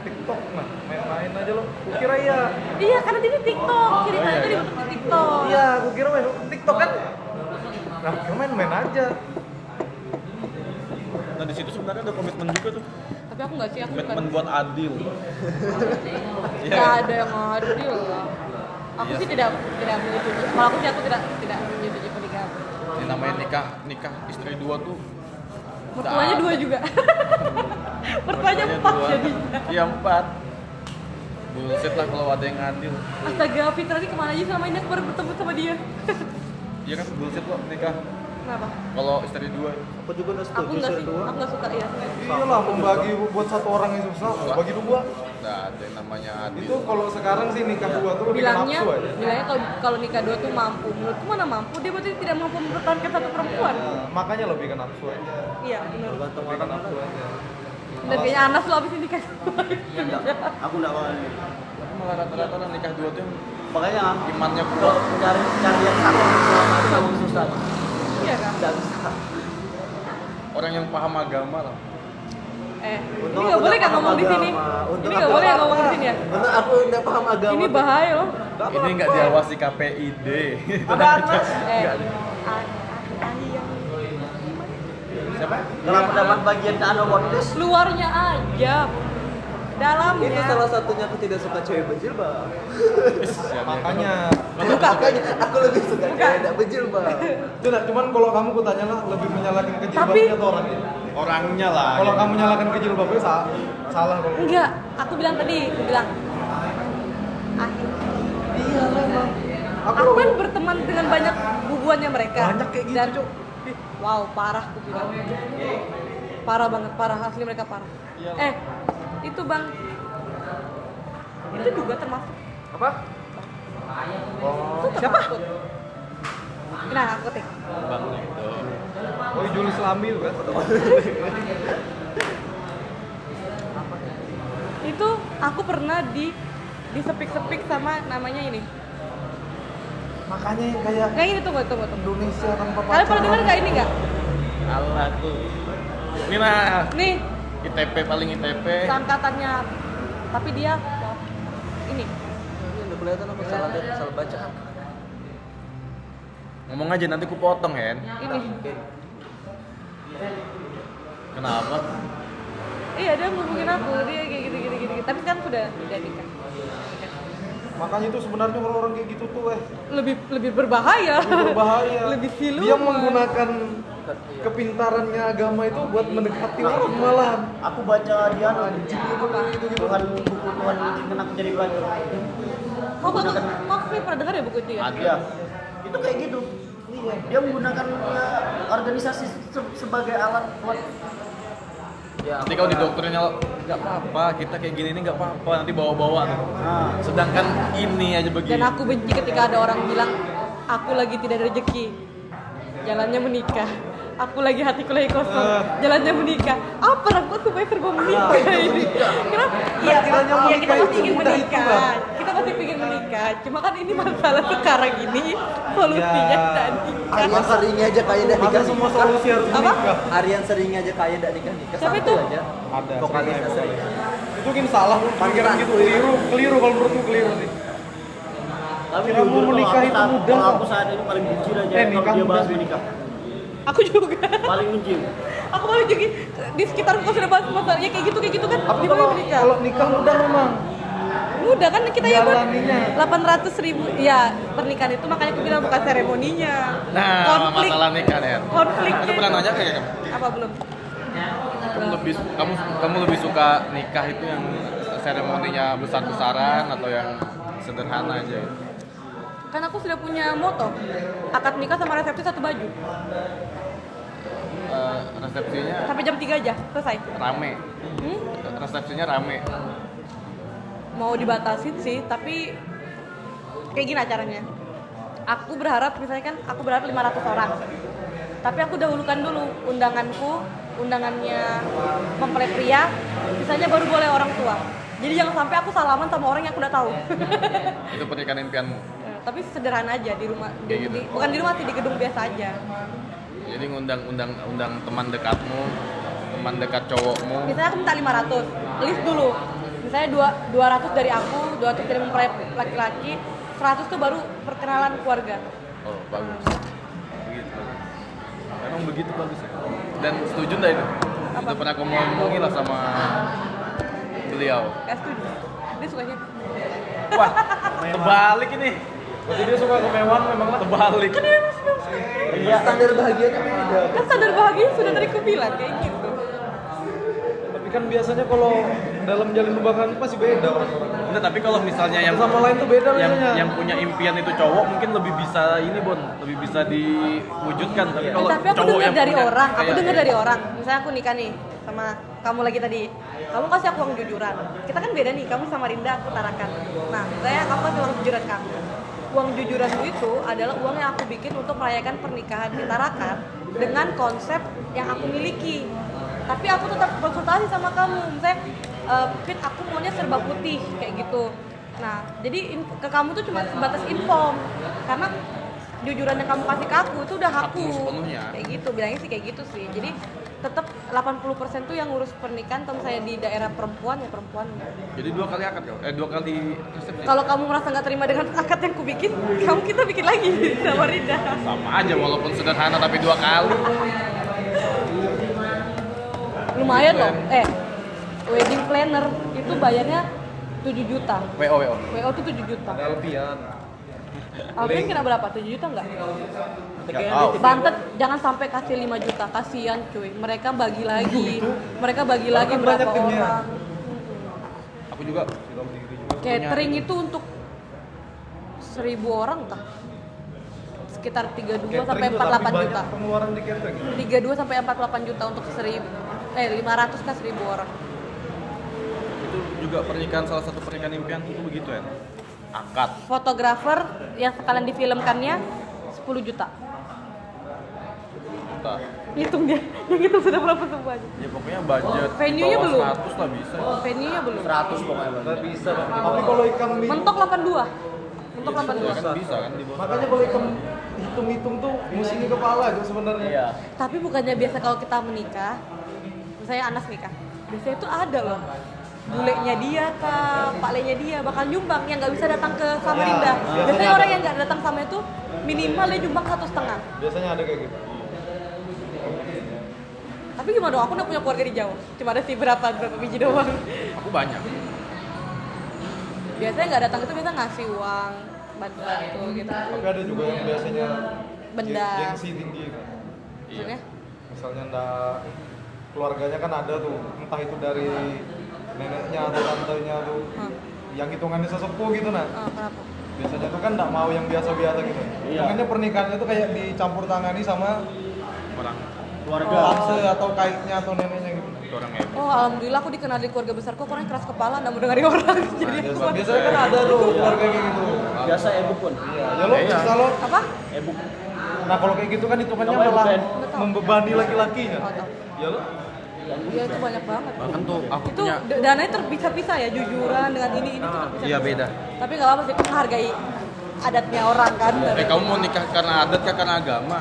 TikTok nah, main-main aja lo. Kukira iya. iya karena dia di tiktok ceritanya iya, tuh iya. dibentuk di tiktok Iya, kukira main TikTok kan. Nah, kukira main-main aja. Nah, di situ sebenarnya ada komitmen juga tuh. tapi aku nggak sih aku Komitmen buat adil. Iya. nggak ada yang adil lah aku Iya sih tidak tidak menyetujui kalau aku sih aku tidak tidak menyetujui Ini namanya nikah, nikah istri dua tuh. mertuanya dua juga mertuanya empat dua. jadi Iya empat. Bullshit lah kalau ada yang adil. astaga Fitra ini ke mana aja selama ini aku baru bertemu sama dia Iya kan bullshit loh nikah. kenapa Kalau istri dua, Aku juga nggak aku setuju nggak sih aku nggak suka ya Iya lah, membagi buat satu orang yang susah, bagi dua. Nggak ada yang namanya adil. Itu kalau sekarang sih nikah dua tuh bilangnya aja. bilangnya kalau kalau nikah dua tuh mampu menurutku mana mampu dia berarti tidak mampu mempertahankan satu perempuan Nah, makanya lebih ke nafsu aja. iya benar orang. nafsu aja. dan kayaknya Anas lo abis ini nikah Enggak, aku enggak mau. Malah rata-rata orang nikah dua tuh Makanya imannya kalau kuat. cari cari yang itu kamu susah. iya kan Enggak bisa. Orang yang paham agama lah. Eh Untung ini nggak boleh kan ngomong di sini ini nggak boleh ngomong di sini ya Untung aku nggak paham agama. ini bahaya loh Ini nggak diawasi KPID. Ada Anas. eh ah, ah, ah, yang siapa Kalau pendapat bagian ke Ano Podcast, luarnya aja dalamnya Itu salah satunya aku tidak suka cewek berjilbab. Makanya Makanya aku lebih suka cewek tidak berjilbab. tidak cuman kalau kamu kutanya lah lebih menyalahkan ke jilbabnya Tapi- atau orangnya. orangnya lah Kalau gitu. kamu nyalakan ke jilbabnya sa- salah kalau. enggak aku bilang tadi aku bilang ah, Iya lah emang. aku kan berteman dengan banyak bubuannya mereka Banyak kayak gitu, dan wow parah aku bilang parah banget parah asli mereka parah eh itu bang. Itu juga termasuk. Apa? itu termasuk. Nah aku tik. Bang itu Oh, Julius Lambi itu kan. itu aku pernah di disepik-sepik sama namanya ini. Makanya yang kayak kayak ini tunggu tunggu tunggu. Indonesia tanpa kalian pernah dengar nggak ini nggak? Allah tuh. Ini nah nih ITP paling ITP angkatannya tapi dia ini. Ini udah kelihatan aku salah lihat, salah baca. ngomong aja nanti ku potong Hen. Ini. Kenapa? Iya dia ngomongin aku. Dia kayak gitu gitu gitu tapi sekarang sudah udah nikah Makanya itu sebenarnya orang-orang kayak gitu tuh eh. Lebih lebih berbahaya. Lebih berbahaya. lebih siluman. Dia menggunakan kepintarannya agama itu buat mendekati orang malahan. aku baca di Ano, Tuhan buku Tuhan mengizinkan aku jadi pelajar. kok kok kok pernah dengar ya buku itu ya Ada. Itu kayak gitu. Dia menggunakan ya, organisasi se- sebagai alat buat Ya, nanti kalau didoktrinnya nggak apa-apa kita kayak gini ini nggak apa-apa nanti bawa-bawa tuh Nah, sedangkan ini aja begini dan aku benci ketika ada orang bilang aku lagi tidak ada rezeki jalannya menikah aku lagi hatiku lagi kosong jalannya menikah apa aku supaya serba menikah ini kenapa iya iya kita pasti ingin menikah kita pasti ingin menikah cuma kan ini masalah sekarang ini solusinya Ya. tidak nikah Aryan seringnya aja kayak tidak nikah. Semua solusi harus Apa? menikah? Aryan seringnya aja kayak tidak nikah nikah. Siapa itu? aja. Ada. Vokalisnya sering sering. Itu mungkin salah pikiran gitu keliru, keliru kalau menurutku keliru sih. tapi Kira kalau menikah itu mudah Kalau aku saat ini paling benci aja Eh, kalau dia bahas menikah. Aku juga. Paling benci. aku malah juga di sekitar kau sudah bahas masalahnya kayak gitu kayak gitu kan. Gimana kalau menikah kalau nikah mudah memang. mudah kan kita ya buat Jalaninya. 800 ribu. Ya pernikahan itu makanya aku bilang bukan seremoninya. Nah konflik. masalah nikah Hen konfliknya aku pernah nanya kayak kamu? Apa belum? Kamu lebih kamu kamu lebih suka nikah itu yang seremoninya besar-besaran atau yang sederhana aja? Kan aku sudah punya moto. Akad nikah sama resepsi satu baju Eh, resepsinya sampai jam 3 aja selesai? rame. Hmm? resepsinya rame. Mau dibatasin sih tapi kayak gini acaranya. Aku berharap misalnya kan aku berharap 500 orang. Tapi aku dahulukan dulu undanganku undangannya mempelai pria sisanya baru boleh orang tua. Jadi jangan sampai aku salaman sama orang yang aku udah tahu. Itu pernikahan impianmu? Tapi sederhana aja di rumah di, gitu. di- bukan di rumah sih di gedung biasa aja jadi ngundang undang undang teman dekatmu teman dekat cowokmu. Misalnya aku minta 500 list dulu. Misalnya dua 200 dari aku 200 dari mempelai laki-laki 100 tuh baru perkenalan keluarga. Oh bagus. Begitu. Emang begitu bagus ya? dan setuju nggak itu? Apa? udah pernah kamu ngomongin lah sama beliau. Ya setuju. Dia sukanya wah terbalik ini Berarti dia suka kemewahan memang lah. terbalik. Iya. Standar bahagianya beda. kan sadar bahagia sudah dari kubilang kayak gitu. Tapi kan biasanya kalau dalam jalin hubungan itu pasti beda orang-orang. Tapi kalau misalnya yang sama lain tuh beda yang, biasanya. yang punya impian itu cowok mungkin lebih bisa ini bon. Lebih bisa diwujudkan. Tapi Eh, kalau tapi aku cowok dengar yang dari punya orang aku dengar dari orang. Misalnya aku nikah nih sama kamu lagi tadi. Kamu kasih aku uang jujuran. Kita kan beda nih kamu sama Rinda aku tarakan. Nah saya kamu kasih uang jujuran kamu uang jujuranmu itu adalah uang yang aku bikin untuk merayakan pernikahan di Tarakan dengan konsep yang aku miliki. Tapi aku tetap konsultasi sama kamu. Misalnya eh, Fit aku maunya serba putih kayak gitu. Nah jadi ke kamu tuh cuma sebatas inform karena jujuran yang kamu kasih ke aku itu udah aku kayak gitu bilangnya sih kayak gitu sih. Jadi tetap 80% tuh yang ngurus pernikahan kalau misalnya di daerah perempuan ya perempuan Jadi dua kali akad kau? Eh dua kali resepsi? kalau kamu merasa nggak terima dengan akad yang kubikin kamu kita bikin lagi sama Rida Sama aja walaupun sederhana tapi dua kali. lumayan loh eh wedding planner itu bayarnya 7 juta WO WO. WO tuh 7 juta Alpian. Alvin kena berapa? 7 juta nggak? Tahu. Bantet jangan sampai kasih 5 juta, kasihan cuy. Mereka bagi lagi. Mereka bagi lagi Kan berapa orang. Aku juga. Juga. Catering itu untuk 1000 orang tak? Sekitar 32 sampai Catering tapi 48 banyak juta. Pengeluaran di catering. 32 sampai 48 juta untuk 1000 eh 500 ke 1000 orang. Itu juga pernikahan salah satu pernikahan impian itu begitu ya. Akad. Fotografer yang sekalian difilmkannya 10 juta. Juta. Hitung dia, yang itu sudah berapa semuanya. Ya pokoknya budget Venue-nya bawah belum? 100 lah bisa. Venue-nya belum. 100 pokoknya. Nggak bisa Bang. Tapi kalau ikan Mentok 82. Mentok Ya 82. kan bisa kan di bawah. makanya kalau ikan hitung-hitung tuh musingi kepala aja sebenarnya. Iya. Tapi bukannya biasa kalau kita menikah, misalnya Anas nikah, biasanya itu ada loh bulenya dia kak, pak lenya dia bakal nyumbang yang nggak bisa datang ke Samarinda. Ya, Biasanya ada. orang yang nggak datang sama itu minimal dia nyumbang satu setengah. Biasanya ada kayak gitu. Tapi gimana dong? Aku udah punya keluarga di Jawa. Cuma ada sih berapa berapa biji doang. Aku banyak. Biasanya nggak datang itu biasa ngasih uang bantu-bantu gitu. Tapi ada juga yang biasanya Benda. geng- gengsi tinggi kan. Maksudnya? Misalnya ndak keluarganya kan ada tuh, entah itu dari neneknya atau tantenya tuh Hah. yang hitungannya sesepuh gitu nah. Ah, kenapa? Biasanya tuh kan ndak mau yang biasa-biasa gitu. Iya. Makanya pernikahannya tuh kayak dicampur tangani sama Orang Keluarga. tante atau kaiknya atau neneknya gitu. itu orang. Oh alhamdulillah aku dikenal di keluarga besarku orang keras kepala nggak mau dengerin orang. Jadi aku Biasa- Biasanya kan ada tuh keluarga kayak gitu. Biasa ebuk pun. Iya, ya lo kalau apa? Ebuk. nah kalau kayak gitu kan hitungannya malah membebani laki-lakinya. Ya lo Iya itu banyak banget. Bahkan tuh aku itu punya dananya terpisah-pisah ya jujuran dengan ini ini tuh terpisah. Iya beda. Tapi nggak apa-apa sih menghargai adatnya orang kan. Eh kamu mau nikah karena adat kah karena agama?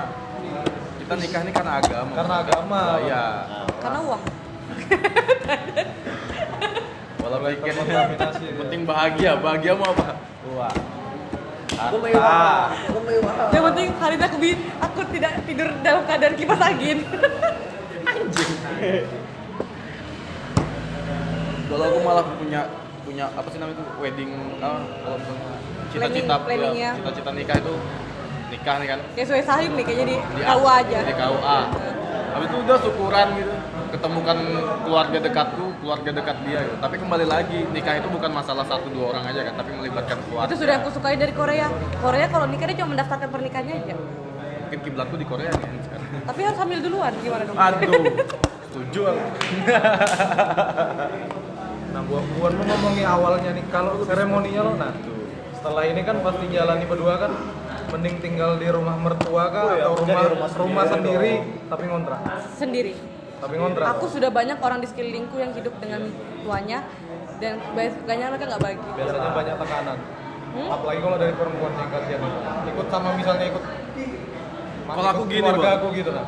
Kita nikah nih karena agama. karena agama. Lah, Iya. Karena uang. Walau bikin dia. penting bahagia. Bahagia mau apa? Wah. Gue mewah. Gue mewah. Yang penting hari ini aku bi- aku tidak tidur dalam keadaan kipas angin. Anjing. Kalau aku malah punya punya apa sih namanya itu wedding ah, kalau misalnya cita-cita ya, cita-cita nikah itu nikah nih kan Kayak sesuai sahib nih kayaknya di di KUA aja. di KUA habis itu udah syukuran gitu ketemukan keluarga dekatku keluarga dekat dia gitu. tapi kembali lagi nikah itu bukan masalah satu dua orang aja kan tapi melibatkan keluarga Itu sudah yang aku sukai dari Korea. Korea kalau nikah dia cuma mendaftarkan pernikahannya aja. mungkin kiblatku di Korea nih sekarang Tapi harus hamil duluan gimana dong? aduh setuju aku Nah, buat buat lu ngomongin awalnya nih, kalau seremoninya lo, nah setelah ini kan pasti jalani berdua kan, mending tinggal di rumah mertua kah Oh iya, atau kerja rumah di rumah rumah, sendiri sendiri tapi ngontrak, Sendiri. tapi ngontrak. Aku sudah banyak orang di sekelilingku yang hidup dengan tuanya dan banyak mereka nggak bagi. biasanya banyak tekanan, Hmm? apalagi kalau dari perempuan yang kasihan ikut sama misalnya ikut Kalau aku gini, keluarga Bang. aku gitu nah.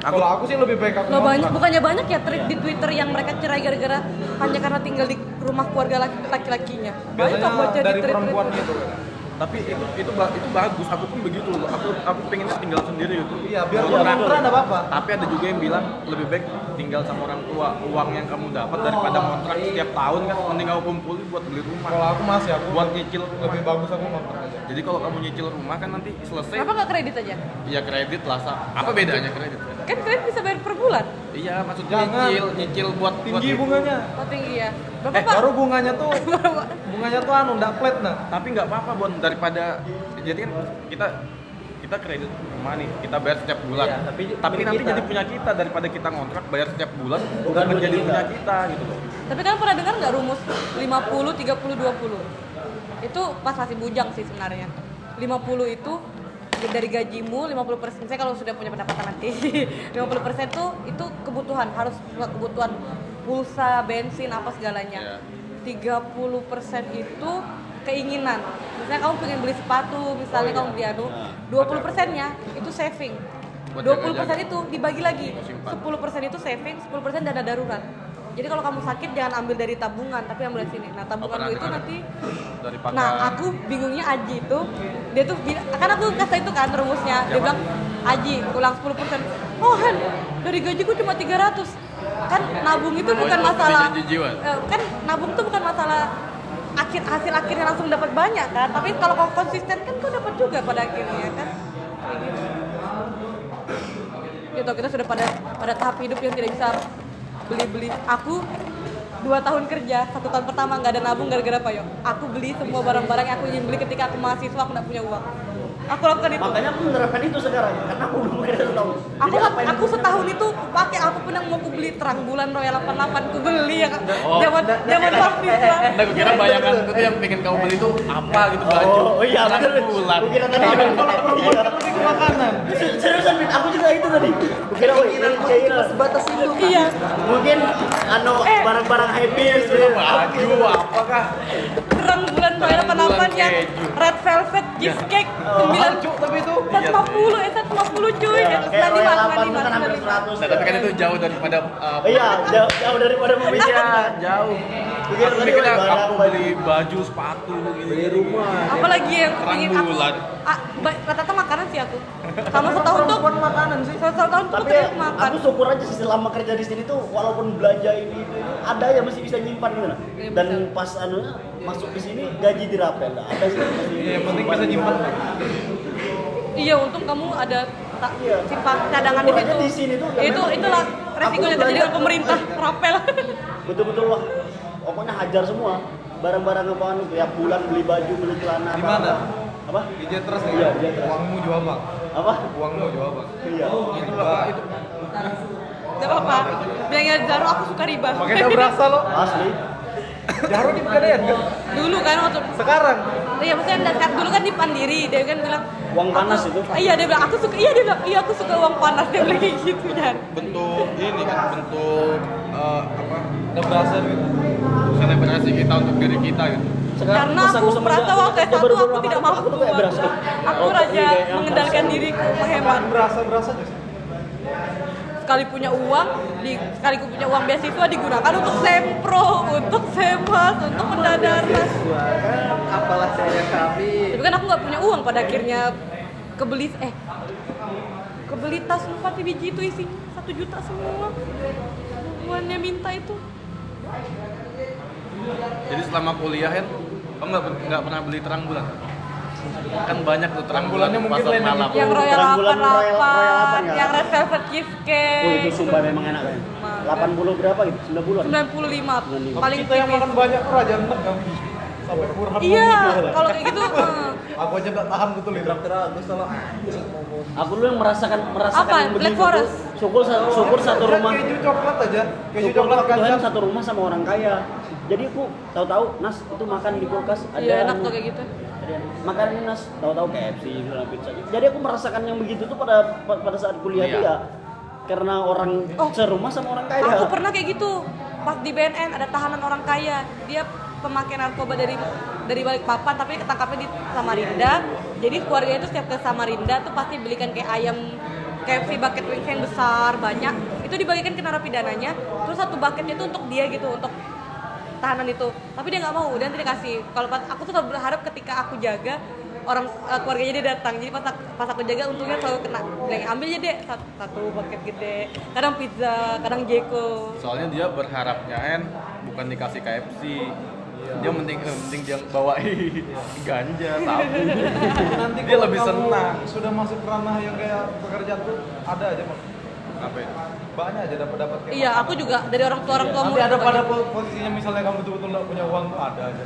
Aku- Kalau aku sih lebih baik aku banyak, bukannya banyak ya tweet di Twitter yang mereka cerai gara-gara hanya karena tinggal di rumah keluarga laki- laki-lakinya. Banyak biasanya kok baca di dari tweet-tweet. perempuan gitu kan. Tapi itu itu itu bagus aku pun begitu loh aku aku pengennya tinggal sendiri gitu Iya, biar dia ngontrak enggak apa-apa. tapi ada juga yang bilang lebih baik tinggal sama orang tua uang yang kamu dapat daripada kontrak setiap tahun kan mending kamu kumpulin buat beli rumah Kalau aku masih aku buat nyicil lebih bagus aku ngontrak aja. jadi kalau kamu nyicil rumah kan nanti selesai Kenapa nggak kredit aja? ya kredit lah Sa. apa bedanya kredit Kan kredit bisa bayar per bulan. iya maksudnya Jangan. nyicil nyicil buat buat Tinggi itu. bunganya. Oh tinggi ya. Berapa Eh? Baru bunganya tuh bunganya tuh anu enggak flat nah. tapi nggak apa-apa bon daripada jadi kan kita kita kredit rumah nih kita bayar setiap bulan Iya, tapi tapi nanti kita. jadi punya kita daripada kita ngontrak bayar setiap bulan Bukan bukan punya jadi kita. punya kita gitu loh Tapi kalian pernah dengar nggak rumus 50 30 20? Itu pas masih bujang sih sebenarnya. 50 itu dari gajimu 50 persen saya kalau sudah punya pendapatan nanti 50 persen tuh itu kebutuhan harus buat kebutuhan pulsa bensin apa segalanya Iya. 30 persen itu keinginan misalnya kamu pengen beli sepatu misalnya kamu beli anu 20 persennya itu saving Buat 20% jaga-jaga. itu dibagi lagi. Simpan. 10% itu saving, 10% dana darurat. Jadi kalau kamu sakit jangan ambil dari tabungan, tapi ambil dari sini. Nah, tabungan itu nanti dari Nah, aku bingungnya Aji itu dia tuh kan aku kasih itu kan rumusnya. Dia bilang, "Aji, ulang 10%." Oh, Han, dari gajiku cuma 300. Kan nabung itu bukan masalah eh, kan nabung itu bukan masalah akhir hasil akhirnya langsung dapat banyak kan. Tapi kalau kau konsisten kan kau dapat juga pada akhirnya kan. Kayak gitu. Gitu, kita sudah pada pada tahap hidup yang tidak bisa beli-beli. Aku dua tahun kerja, satu tahun pertama nggak ada nabung gara-gara apa yo? Aku beli semua barang-barang yang aku ingin beli ketika aku mahasiswa aku nggak punya uang. Aku lakukan itu. Makanya aku menerapkan itu sekarang karena aku belum kerja setahun. Aku Jadi aku setahun itu pakai apa pun yang mau aku beli terang bulan Royal 88 aku beli ya. Oh. Zaman zaman mahasiswa. Nah, gue kira bayangan itu yang pengen kamu beli itu apa gitu baju. Oh, iya Terang bulan. Aku kira tadi Iya. lebih ke makanan Seriusan, Fit, aku juga itu tadi. Aku kira oh, kira sebatas itu Iya. mungkin anu Eh. barang-barang habis gitu. Baju apakah? Terang bulan Royal 88 yang red velvet cheesecake 9 Cuk, tapi itu 150 eh 150 cuy. Iya, Eh, kayak 95, Royal 8 95, kan hampir 95. 100. Nah, tapi kan itu jauh daripada uh, Iya, jauh, jauh daripada Iya, pemikiran. jauh. Pikir Aku mikirnya barang aku baju. beli baju, sepatu gitu. beli rumah Apalagi yang ingin aku rata-rata makanan sih aku. Sama setahun tuh perempuan makanan sih satu tahun tuh Tapi terus makan. aku syukur aja sih selama kerja di sini tuh walaupun belanja ini itu, ada ya masih bisa nyimpan gitu. Iya, Dan pas anu masuk di sini gaji dirapel lah. Ada sih. Iya, yang penting bisa nyimpan Iya, untung kamu ada tak Iya. simpan cadangan di situ. di sini tuh, ya itu itulah resikonya kerja belanja- dengan pemerintah rapel. Betul-betul wah. Pokoknya hajar semua. Barang-barang apaan tiap bulan beli baju, beli celana. Di apa- mana? Apa? di Jetras nih Iya, di Jetras. uangmu jual bang Apa? uangmu jual bang Iya. Itu lah, Pak, itu Gak apa-apa. Bilangnya Zaro aku suka riba. makanya berasa lo Asli. Jaro di Pegadaian kan Dulu kan waktu sekarang Iya, maksudnya dekat dulu kan di Pandiri, dia kan bilang Uang panas itu. Iya, dia bilang aku suka. Iya, dia bilang iya aku suka uang panas dia bilang kayak gitu kan. bentuk ini kan bentuk uh, apa udah berasa gitu selebrasi kita untuk diri kita gitu. Sekarang Karena aku merasa waktu kerja S1 baru aku tidak mampu. Aku. Aku Oh, raja mengendalikan diriku, menghemat. berasa berasa Sekali punya uang, di sekali aku punya uang beasiswa digunakan untuk sempro, untuk semas, untuk kan apalah saya kami Tapi kan aku nggak punya uang pada akhirnya kebeli eh kebeli tas empat biji itu isinya satu juta semua. Uangnya minta itu. Jadi selama kuliah kan, kamu nggak nggak pernah beli terang bulan? Kan banyak tuh terang bulan bulannya mungkin lain yang malam. Yang Royal Terang bulan Royal- Royal 88, 8 ya? yang Red Velvet Oh, itu sumpah memang enak kan. 80 berapa gitu? 90 95 95. paling kita yang makan banyak tuh raja enak kami sampai kurang Iya, kalau kayak gitu eh, aku aja nggak tahan betul itu traktir Agus kalau anjing mau mau Aku dulu yang merasakan merasakan Apa? yang Black Forest? Syukur syukur satu rumah. keju coklat aja keju coklat itu kacang satu rumah sama orang kaya. Jadi aku tahu-tahu Nas itu makan di kulkas ada iya enak tuh kayak gitu. ada makan ini Nas tahu-tahu KFC gitu pizza. Jadi aku merasakan yang begitu tuh pada pada saat kuliah Iya. tuh ya karena orang Oh. serumah sama orang kaya. Aku pernah kayak gitu. Pas di BNN ada tahanan orang kaya. Dia pemakai narkoba dari dari balik papan tapi ketangkapnya di Samarinda. Jadi keluarga itu setiap ke Samarinda tuh pasti belikan kayak ayam KFC bucket wings yang besar banyak. Itu dibagikan ke narapidananya. Terus satu bucketnya itu untuk dia gitu untuk tahanan itu. Tapi dia nggak mau dan tidak kasih. Kalau pas aku tuh selalu berharap ketika aku jaga orang eh, keluarganya dia datang jadi pas aku, pas aku jaga untungnya selalu kena bilang ambil aja deh satu, satu bucket gede kadang pizza kadang jeko Soalnya dia berharapnya kan bukan dikasih KFC. Dia penting penting dia bawain ganja, sabu. nanti dia lebih senang. sudah masuk ranah yang kayak pekerjaan tuh ada aja. Apa itu? banyak aja dapat dapat Iya, aku juga dari orang tua orang tua nanti ada pada po- posisinya misalnya kamu betul-betul nggak punya uang tuh ada aja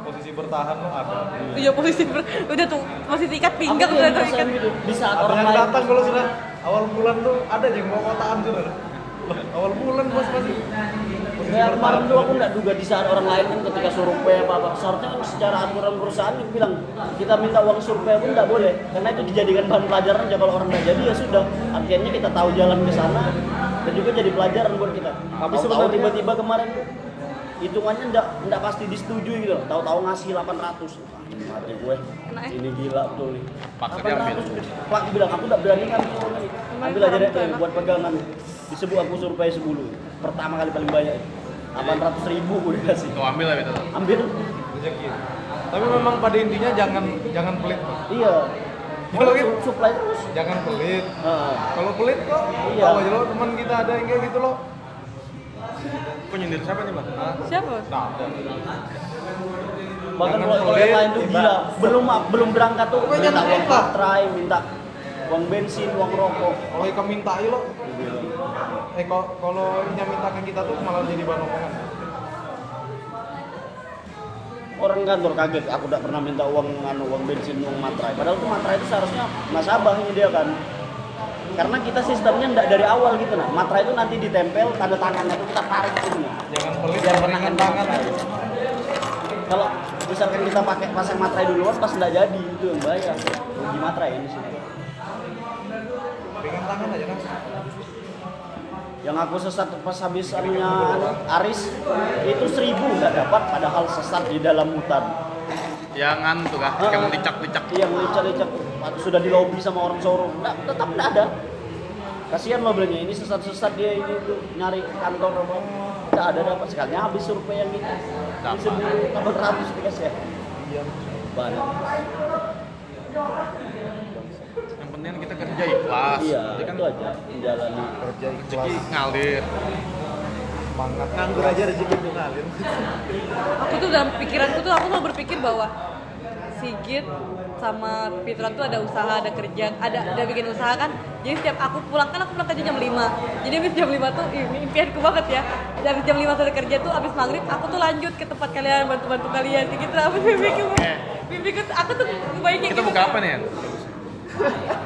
posisi bertahan tuh ada Iya posisi ber- udah tuh posisi ikat pinggang tuh udah tuh ngerasain ikat. gitu. Di saat ada orang yang datang kalau sudah awal bulan tuh ada aja yang mau kotaan sudah Loh, awal bulan bos masih Kayak kemarin tuh aku nggak duga di saat orang lain kan ketika survei apa apa seharusnya kan secara aturan perusahaan dia bilang kita minta uang survei pun nggak boleh karena itu dijadikan bahan pelajaran aja kalau orang nggak jadi ya sudah akhirnya kita tahu jalan ke sana dan juga jadi pelajaran buat kita. Tapi sebenarnya- tiba-tiba kemarin hitungannya ndak ndak pasti disetujui gitu tahu-tahu ngasih 800 Wah, ini mati gue ya? ini gila betul nih Paksa diambil. 800. Pak bilang aku nggak berani kan ambil aja deh enak. buat pegangan disebut aku survei 10 pertama kali paling banyak 800 ribu gue dikasih. Tuh ambil lah itu. ambil. Rezeki. Tapi memang pada intinya jangan jangan pelit Pak. iya. Kalau gitu- Su- supply terus. Jangan pelit. Heeh. kalau pelit kok Iya. tahu aja lo teman kita ada yang kayak gitu loh Kok nyindir siapa nih, Bang? Siapa? Nah, bahkan kalau yang lain tuh gila. Belum belum berangkat tuh minta uang baterai minta uang bensin uang rokok. Kalau ikan mintai lo eh kok kalau yang minta ke kita tuh malah jadi bahan omongan. Orang kantor kaget aku tidak pernah minta uang anu uang bensin uang materai. Padahal tuh materai itu seharusnya nasabah yang dia kan. Karena kita sistemnya tidak dari awal gitu nah materai itu nanti ditempel tanda tangannya itu kita tarik nah. jangan pelit jangan menahan tangan. Kalau misalkan kita pakai pasang materai duluan pas nggak jadi itu yang bahaya. Rugi materai ini sih. Pegang tangan aja kan yang aku sesat pas habis anunya anu, Aris itu seribu nggak dapat padahal sesat di dalam hutan Yang anu tuh kah? Yang licak-licak. Iya licak-licak sudah di lobby sama orang Sorong. Nggak, tetap nggak ada. Kasihan lo bilangnya ini sesat-sesat dia ini tuh nyari kantor apa. Nggak ada dapat sekali habis survei yang itu. Disebut tambah ratus dikasih ya. iya Banyak. Kerja ikhlas. Iya, Jadi kan itu aja menjalani. kerja rezeki ikhlas ngalir. semangat nganggur aja rezeki itu ngalir aku tuh dalam pikiranku tuh aku mau berpikir bahwa Sigit sama Fitra tuh ada usaha, ada kerja, ada ada bikin usaha kan. Jadi setiap aku pulang kan aku pulang kerja jam 5. Jadi habis jam 5 tuh ini impianku banget ya. Dari jam 5 selesai kerja tuh habis maghrib aku tuh lanjut ke tempat kalian bantu-bantu kalian gitu. Apa mimpiku? Mimpiku aku tuh kebayangnya Kita gitu. buka apa nih?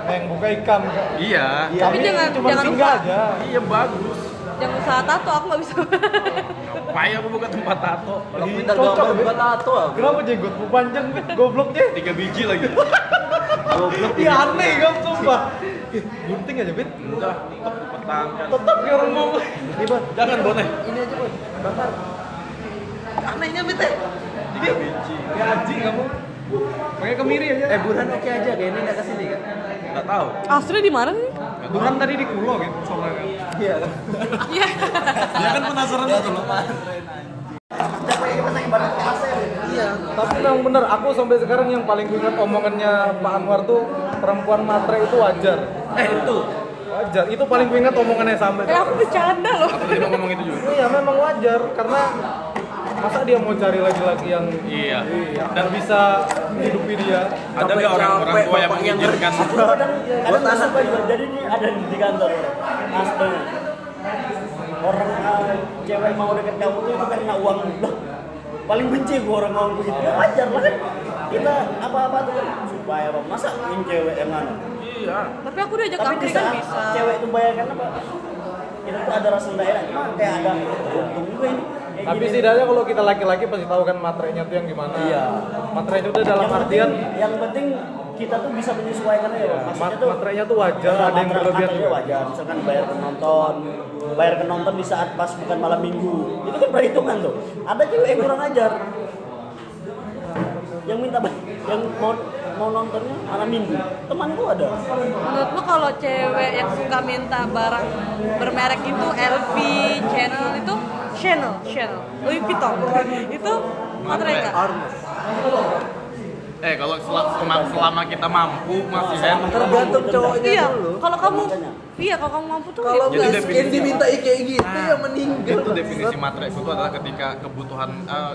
Yang buka ikan Kak. Iya. Tapi jangan cuma jangan aja Iya bagus. Jangan usaha tato aku nggak bisa. Ngapain aku buka tempat tato? kalau minta gambar Bet. buat tato aku kenapa jenggotmu panjang Bet? gobloknya Tiga biji lagi. goblok Iya aneh kan sumpah gunting aja Bet Udah, tetap pertahankan. tetap ngeremuk ini bang Jangan boneh. ini aja bang bakar anehnya bete Tiga biji. ya anjing kamu pakai kemiri aja eh Burhan oke aja kayak ini nggak ke sini kan Nggak tahu. Asli di mana nih? Burhan tadi di kulo gitu sama iya Iya. dia kan penasaran tuh loh iya tapi memang bener aku sampai sekarang yang paling ingat omongannya Pak Anwar tuh perempuan matre itu wajar eh itu wajar itu paling ingat omongannya sampai Eh aku bercanda loh. Aku ngomong itu juga. iya memang wajar karena masa dia mau cari laki-laki yang Iya. dan bisa hidupi dia Ada nggak orang-orang tua yang mengizinkan? Aku kadang kadang juga. Jadi ini ada di kantor. Astaga. Orang uh, cewek mau deket kamu tuh itu karena uang. Loh, paling benci gue orang ngomong begitu. Ya wajar lah kan. Kita apa-apa tuh kan supaya apa? Masa ini cewek yang mana? Iya. Tapi aku diajak Tapi di kan bisa. cewek itu bayarkan apa? Kita tuh ada rasa. Cuma kayak ada untung juga ini. Tapi setidaknya kalau kita laki-laki pasti tahu kan matrenya tuh yang gimana Iya. itu udah dalam yang artian penting, yang penting kita tuh bisa menyesuaikan aja. Iya, Maksudnya mat- tuh matrenya tuh wajar, ada yang berlebihan juga. wajar. Misalkan bayar penonton, bayar penonton di saat pas bukan malam minggu. Itu kan perhitungan tuh. Ada cewek yang kurang ajar. Yang minta yang mau mau nontonnya malam minggu. Temanku ada. Menurutmu kalau cewek yang suka minta barang bermerek itu LV, Chanel itu Chanel, Chanel, Louis Vuitton itu matre nggak? Eh kalau sel- selama, selama kita mampu masih hand. tergantung cowoknya Iya, dulu kalau kamu, iya kalau kamu mampu tuh kalau Jadi nggak definisi diminta kayak gitu ya meninggal Itu definisi matre itu adalah ketika kebutuhan eh,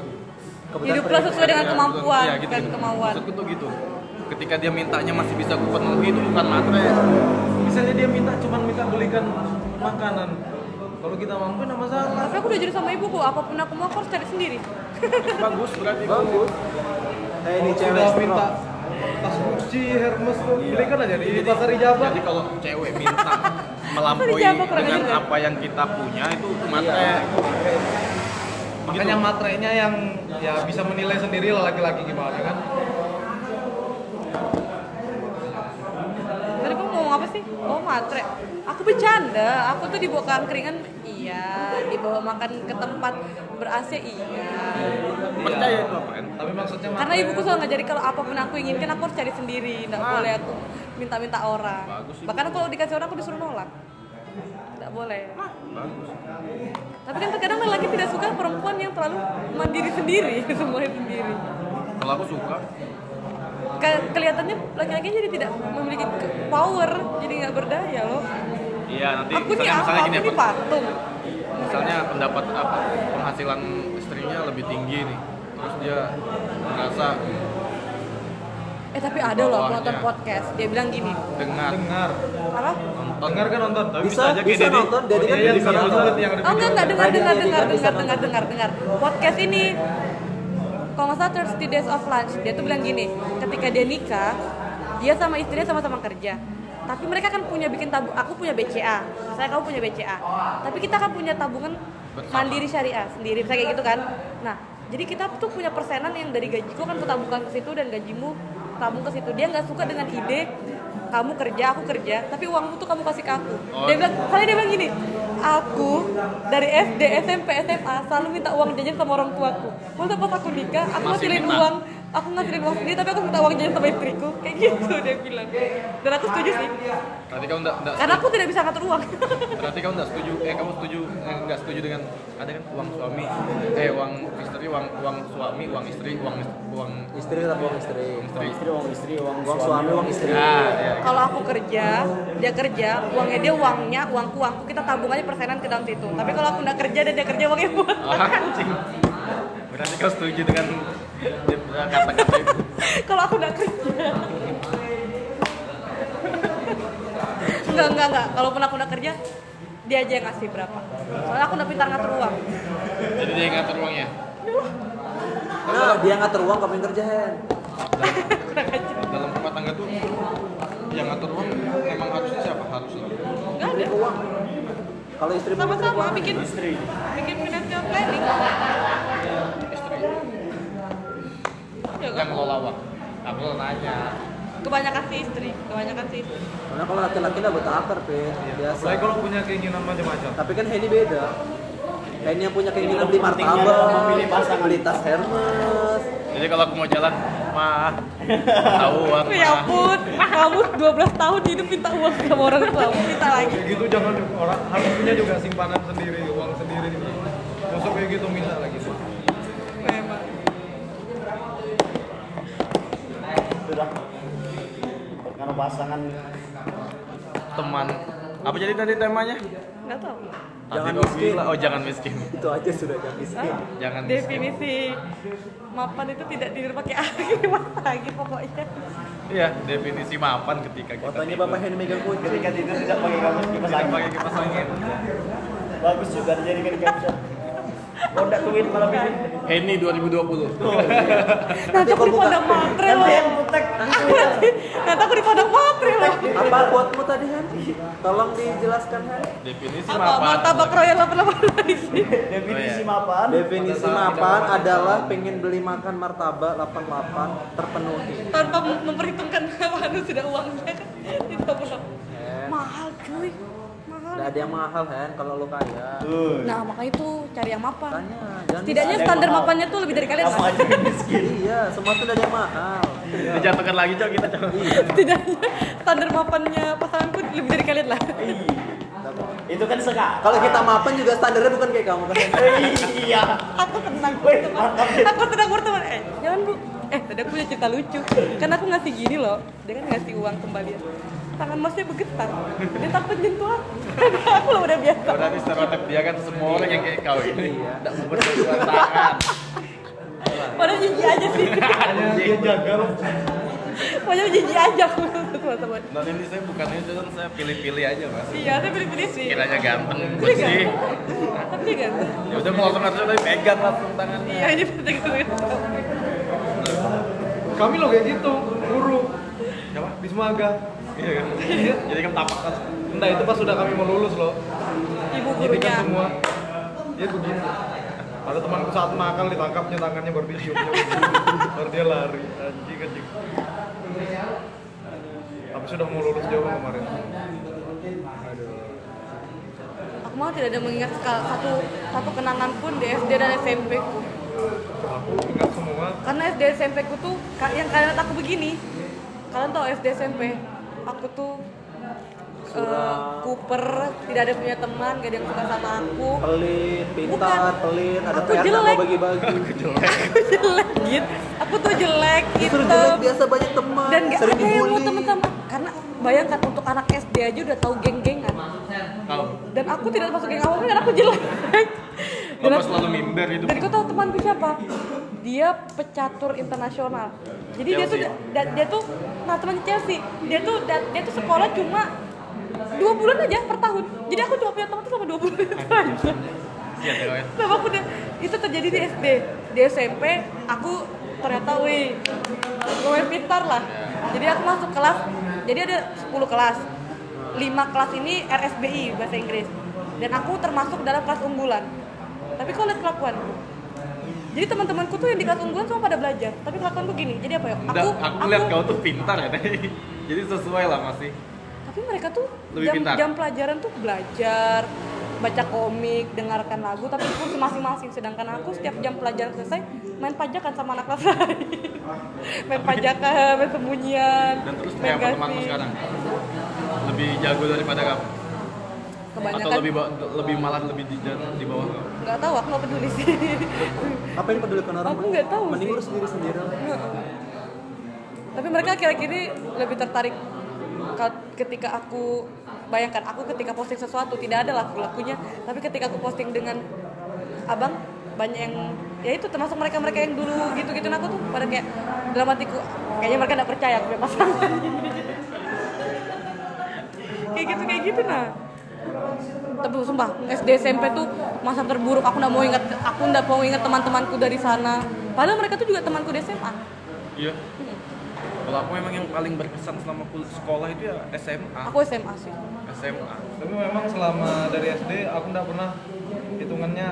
hiduplah sesuai dengan ya, kemampuan iya, gitu, dan gitu. kemauan. Maksudku tuh gitu. Ketika dia mintanya masih bisa aku penuhi itu bukan matre. misalnya dia minta cuman minta belikan makanan kalau kita mampu nggak masalah Tapi aku udah jadi sama ibuku, apa pun aku mau aku harus cari sendiri. Bagus berarti. bagus eh ini cewek minta tas Gucci, Hermes tuh belikan aja di pasar Ijabah Jadi kalau cewek minta melampaui dengan apa yang kita punya itu matre. makanya matrenya yang ya bisa menilai sendiri lah laki-laki gimana kan Tadi kamu ngomong apa sih? Oh matre. Aku bercanda. Aku tuh dibawa ke angkringan, iya. Dibawa makan ke tempat ber AC iya Percaya itu apa kan? Tapi maksudnya karena ibuku selalu ngajari kalau apa pun aku inginkan aku harus cari sendiri nggak boleh aku minta-minta orang Bagus sih. bahkan kalau dikasih orang aku disuruh nolak nggak boleh Bagus. tapi kan terkadang lelaki tidak suka perempuan yang terlalu mandiri sendiri semuanya sendiri Kalau aku suka, Ke- kelihatannya laki-laki jadi tidak memiliki power jadi nggak berdaya loh iya nanti aku nih misalnya, apa misalnya aku gini nih apa? patung Misalnya pendapat apa penghasilan istrinya lebih tinggi nih, terus dia merasa eh tapi ada loh nonton podcast dia bilang gini dengar dengar. apa nonton Dengar kan nonton. tapi Bisa, bisa, aja bisa Dedi. nonton, Dedi kan iya, bisa nonton. yang ada Oh enggak enggak dengar Radio dengar Dedi dengar kan bisa dengar dengar nonton. dengar dengar podcast ini kalau nggak salah 30 Days of Lunch dia tuh bilang gini ketika dia nikah dia sama istrinya sama-sama kerja tapi mereka kan punya bikin tabung aku punya BCA saya kamu punya BCA tapi kita kan punya tabungan mandiri syariah sendiri misalnya kayak gitu kan. Nah jadi kita tuh punya persenan yang dari gajiku kan kutabungkan ke situ dan gajimu tabung ke situ. Dia nggak suka dengan ide kamu kerja aku kerja tapi uangmu tuh kamu kasih ke aku. Oh. dia bilang soalnya dia bilang gini aku dari SD SMP SMA selalu minta uang jajan sama orang tuaku. Masa pas aku nikah aku Masih ngasilin uang aku ngasilin uang sendiri tapi aku minta uang jajan sama istriku. Kayak gitu dia bilang. Dan aku setuju sih. Berarti kamu enggak enggak karena aku tidak bisa ngatur uang. Berarti kamu enggak setuju eh kamu setuju eh, enggak setuju dengan ada kan? Uang suami eh uang istri uang uang suami uang istri uang uang Istri tetap uang istri. istri. Istri uang istri uang Uang suami, uang istri. ah ya kalau aku kerja dia kerja uangnya dia uangnya uangku uangku kita tabung aja persenan ke dalam situ. Tapi kalau aku nggak kerja dan dia kerja uangnya buat oh, anjing. berarti kau setuju dengan kata-kata itu. Kalau aku nggak kerja. Enggak enggak enggak. Kalaupun aku nggak kerja dia aja yang ngasih berapa. Soalnya aku udah pintar ngatur uang. Jadi dia yang ngatur uangnya Nah, dia ngatur uang kamu yang kerja, Hen. dalam rumah tangga tuh yang ngatur uang memang harusnya siapa? Harusnya. Nggak ada. Uang. Kalau istri mau ngatur sama-sama bikin istri bikin financial planning ya yang ngelola uang aku nanya kebanyakan sih istri kebanyakan sih istri Karena kalau laki-laki nggak buta akar, Pe. Biasa. Apalagi kalau punya keinginan macam-macam. Tapi kan Henny beda. Henny yang punya keinginan beli martabak, memilih pasangan. beli tas Hermes. jadi kalau aku mau jalan mah tahu uang ya mah ampun kamu 12 tahun hidup minta uang sama orang tua minta lagi Kayak gitu jangan orang harus punya juga simpanan sendiri, uang sendiri gitu. Masuk kayak gitu minta lagi. memang sudah karena pasangan teman apa jadi tadi temanya nggak tahu Jangan Tadi miskin. oh jangan miskin Itu aja sudah gak bisa. Hah? jangan miskin definisi mapan itu tidak tidur pakai air lagi pokoknya iya definisi mapan ketika kita Fotonya. Bapak Henny megang kunci. ketika tidur tidak pakai kamus kipas tidak angin pakai kipas angin bagus juga dijadikan caption Honda tweet malam ini. Henny 2020 nanti aku di pondok matre loh nanti yang nanti aku di pondok matre loh Apa quote-mu tadi, Hen? Tolong dijelaskan, Hen. definisi apa? mapan. Martabak royal apa apa definisi Oh, iya. mapan. Definisi mapan adalah pengen beli makan martabak 88 terpenuhi. tanpa mem- memperhitungkan apa sudah uangnya kan? Itu apa mahal cuy Nggak ada yang mahal, Hen, kalau lo kaya. Nah makanya itu cari yang mapan. Tanya, setidaknya standar mahal. mapannya tuh lebih dari kalian kamu lah aja miskin? Iya, semua tuh udah ada yang mahal. dijatuhkan lagi cok kita cok setidaknya standar mapannya pasanganku lebih dari kalian lah. Itu kan sekali Kalau kita mapan juga standarnya bukan kayak kamu kan. Iya. Aku tenang berteman aku tenang berteman eh jangan bu. Eh tadi aku punya cerita lucu. Kan aku ngasih gini loh. Dia kan ngasih uang kembalian tangan masnya bergetar. Dia takut nyentuh aku. Aku lah udah biasa. Berarti stereotip dia kan semua orang yang kayak kau ini. Tidak mau bersentuhan tangan. Padahal jijik aja sih. Dia jaga loh. padahal jijik aja aku teman-teman. Dan ini saya bukan itu kan saya pilih-pilih aja mas iya saya pilih-pilih sih. Kiranya ganteng bersih. ganteng. tapi dia ganteng. Ya udah kalau langsung harus udah pegang langsung tangannya. Iya ini penting gitu Kami lo kayak gitu, guru. siapa? Bisma Aga. Iya kan jadi kan tapak kan Entah itu pas sudah kami mau lulus loh. ibu Jadi gurunya kan semua. Dia begini. Ada temanku saat nakal ditangkapnya tangannya begini. baru dia lari. Anjing anjing. Tapi sudah mau lulus jauh kemarin. Aduh. aku malah tidak ada mengingat satu satu kenangan pun di SD dan SMP ku aku ingat semua karena SD SMP ku tuh yang kalian aku begini kalian tahu SD SMP aku tuh eh, kuper tidak ada punya teman gak ada yang suka sama aku. Pelit pintar Bukan. pelit ada Aku PR jelek. bagi-bagi. Aku jelek. Gitu aku tuh jelek gitu. jelek biasa banyak teman dan gak sering ada yang mau dibully. temen sama karena bayangkan untuk anak SD aja udah tahu geng-gengan. Tahu. dan aku tidak masuk geng awalnya karena aku jelek. Dan, Bapak selalu minder itu. dan kau tahu temanku siapa dia pecatur internasional. Jadi dia tuh Chelsea. dia, tuh nah teman Chelsea. Dia tuh dia, dia tuh sekolah cuma dua bulan aja per tahun. Jadi aku cuma punya teman tuh selama dua bulan itu aja. Iya, ya, ya. Sama aku udah, itu terjadi di SD Di SMP, aku ternyata wih Lumayan pintar lah. Jadi aku masuk kelas, jadi ada 10 kelas. 5 kelas ini RSBI bahasa Inggris. Dan aku termasuk dalam kelas unggulan. Tapi kau lihat kelakuanku Jadi teman-temanku tuh yang di kelas unggulan semua pada belajar Tapi kelakuanku gini, jadi apa ya? Enggak, aku, lihat kau tuh pintar ya. Jadi sesuai lah masih. Tapi mereka tuh Lebih jam, pintar. jam pelajaran tuh belajar, baca komik, dengarkan lagu, tapi itu masing-masing. Sedangkan aku setiap jam pelajaran selesai main pajakan sama anak kelas lain. main pajakan, main sembunyian, Dan terus kayak apa temanmu sekarang? Lebih jago daripada kamu? Kebanyakan Atau lebih lebih malah lebih di, di bawah? Kamu? nggak tahu, aku nggak peduli sih. apa yang pedulikan orang? Aku nggak tahu mending sendiri. Sendiri tapi mereka kira-kira lebih tertarik ka- ketika aku bayangkan aku ketika posting sesuatu tidak ada laku-lakunya tapi ketika aku posting dengan abang banyak yang ya itu termasuk mereka-mereka yang dulu gitu-gitu aku tuh pada kayak dalam hatiku kayaknya mereka nggak percaya aku punya pasangan. Kayak gitu kayak gitu nah tapi sumpah SD SMP tuh masa terburuk aku nggak mau ingat aku nggak mau ingat teman-temanku dari sana padahal mereka tuh juga temanku di SMA Iya. Kalau aku memang yang paling berkesan selama sekolah itu ya SMA. aku SMA sih SMA. tapi memang selama dari SD aku nggak pernah hitungannya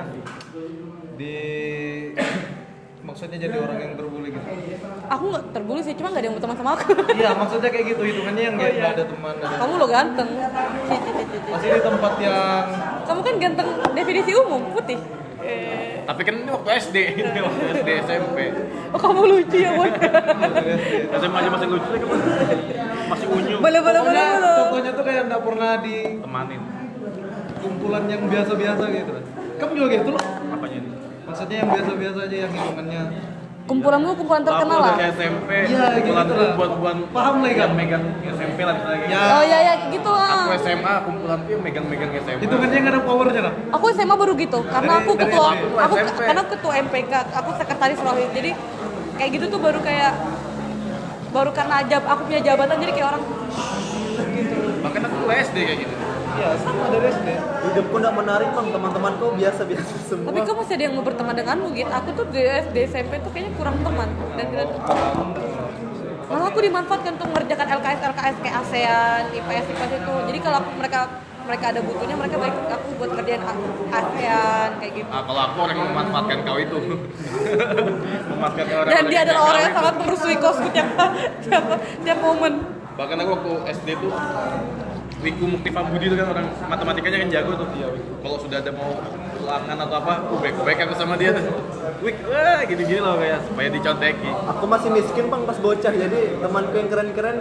di maksudnya jadi orang yang terbully gitu? Aku nggak terbully sih cuma nggak ada yang mau teman sama aku. Iya maksudnya kayak gitu hitungannya yang nggak nggak ada teman ada kamu lo ganteng. Masih di tempat yang kamu kan ganteng definisi umum putih. Eh, Tapi kan ini waktu SD, ini waktu SD SMP. oh kamu lucu ya boy SMA aja masih lucu kan masih unyu. boleh boleh boleh Pokoknya boleh. contohnya tuh kayak nggak pernah di Temanin. kumpulan yang biasa-biasa gitu. Kamu juga gitu loh. Apanya ini? Maksudnya yang biasa-biasa aja yang hitungannya kumpulanmu kumpulan terkenal Aku lah SMP, Iya, gitu kumpulan lah. buat buat Paham lah, kan? yang megang SMP lah misalnya. Ya. gitu. oh ya ya gitu lah Aku SMA, kumpulan tuh yang megang-megang SMA. hitungannya nggak ada powernya lah aku SMA baru gitu karena Dari- aku ketua aku SMP. karena aku ketua MPK aku sekretaris rohis jadi kayak gitu tuh baru kayak baru karena jab aku punya jabatan jadi kayak orang Bahkan aku mulai SD kayak gitu. Iya sama dari SD hidupku nggak menarik bang. Teman-temanku biasa-biasa semua. Tapi kok masih ada yang mau berteman denganmu gitu aku tuh di SD SMP tuh kayaknya kurang teman. Dan tidak malah aku dimanfaatkan untuk mengerjakan LKS LKS kayak ASEAN IPS IPS itu. Jadi kalau aku, mereka mereka ada butuhnya mereka baik aku buat kerjaan ASEAN kayak gitu. Nah, kalau aku orang yang memanfaatkan kau itu. memanfaatkan orang dan dia adalah orang yang sangat merusui kosku tiap tiap tiap momen. Bahkan aku waktu SD tuh Wiku Muktifa Budi itu kan orang matematikanya kan jago tuh. Kalau sudah ada mau ulangan atau apa, aku baik-baik aku sama dia tuh. Wik, wah gini-gini loh kayak supaya dicontekin. aku masih miskin bang pas bocah. Jadi temanku yang keren-keren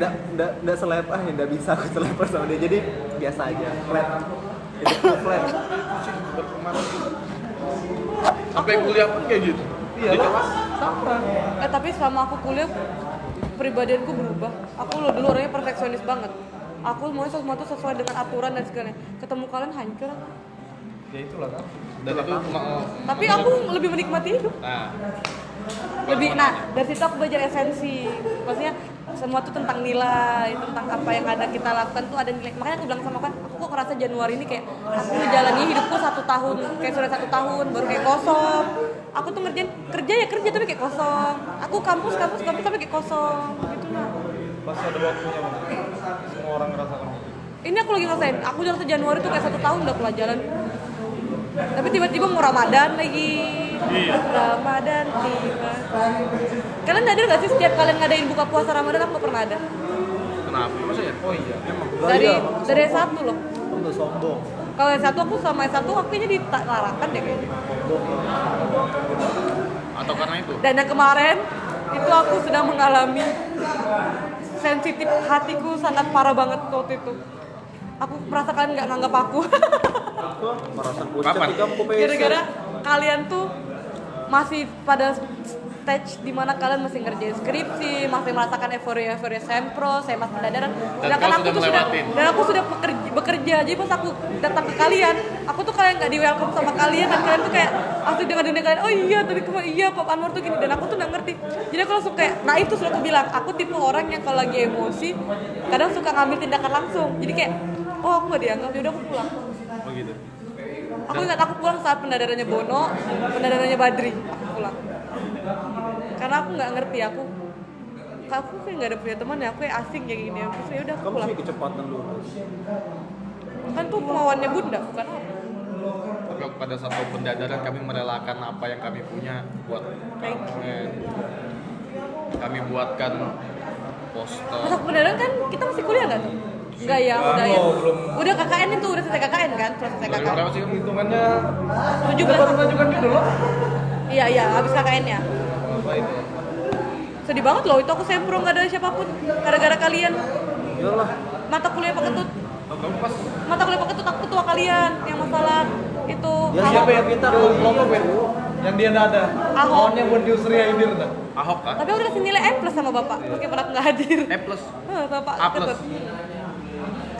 nggak nggak nggak selepah ya nggak bisa aku selepah sama dia. Jadi biasa aja. Flat. Hidupku flat. Sampai kuliah pun kayak gitu. iya sama. Eh tapi selama aku kuliah pribadianku berubah. Aku lo dulu orangnya perfeksionis banget aku mau sesuatu sesuai dengan aturan dan segalanya ketemu kalian hancur. Ya itulah kan Dan itu mau tapi aku lebih menikmati hidup. Nah, lebih nah dari situ aku belajar esensi. Maksudnya semua tuh tentang nilai tentang apa yang ada kita lakukan tuh ada nilai. Makanya aku bilang sama kan aku kok ngerasa Januari ini kayak aku menjalani hidupku satu tahun kayak sudah satu tahun baru kayak kosong. Aku tuh ngerjain kerja ya kerja tapi kayak kosong. Aku kampus kampus kampus tapi kayak kosong. Gitu lah pasti ada waktunya semua orang ngerasakan itu ini aku lagi ngerasain aku udah rasa Januari tuh kayak satu tahun udah aku jalan tapi tiba-tiba mau Ramadan lagi Iya. Ramadan tiba kalian ada gak sih setiap kalian ngadain buka puasa Ramadan aku gak pernah ada kenapa? Maksudnya? oh iya Emang. dari Bang. dari satu loh untuk sombong Kalau yang satu aku sama yang satu aku kayaknya ditarakan deh kayaknya. Atau karena itu? Dan yang kemarin itu aku sedang mengalami sensitif hatiku sangat parah banget waktu itu. Aku merasa kalian nggak nganggap aku. merasa. Gara-gara kalian tuh masih pada stage di mana kalian masih ngerjain skripsi, masih merasakan euforia euforia sempro, saya mas pendadaran. Sedangkan kau aku sudah tuh sudah dan aku sudah bekerja, bekerja. Jadi pas aku datang ke kalian, aku tuh kalian nggak di welcome sama kalian dan kalian tuh kayak aku dengar dengar kalian, oh iya tadi kemarin iya Pak Anwar tuh gini dan aku tuh nggak ngerti. Jadi aku langsung kayak, nah itu sudah aku bilang, aku tipe orang yang kalau lagi emosi kadang suka ngambil tindakan langsung. Jadi kayak, oh aku gak dianggap, yaudah aku pulang. Oh gitu. Aku ingat aku pulang saat pendadarannya Bono, pendadarannya Badri. Aku pulang. Karena aku nggak ngerti aku. Aku kayak nggak ada punya teman ya, aku kayak asing kayak gini. Terus ya udah aku pulang. sih kecepatan lu. Kan tuh kemauannya bunda, bukan aku. Tapi pada satu pendadaran kami merelakan apa yang kami punya buat Thank kamu. Kami buatkan poster. Pas aku pendadaran kan kita masih kuliah nggak tuh? Enggak ya, udah ya. Udah KKN itu udah selesai KKN kan, udah selesai KKN. berapa sih kamu? hitungannya 17. mengajukan gitu loh Iya iya, habis KKN-nya. apa itu Sedih banget loh, itu aku sempro nggak ada siapa pun. Gara-gara kalian Iyalah. mata kuliah Pak Ketut. Kamu pas Mata kuliah Pak Ketut aku ketua kalian yang masalah itu Ya Ahok. siapa yang pintar Kelompok yang dia nggak ada Ahok. maunya buat diusir ya dah Ahok kan? Tapi aku dikasih nilai E plus sama bapak, meskipun aku nggak hadir. E plus. Hah, sama Pak A plus. Ketut.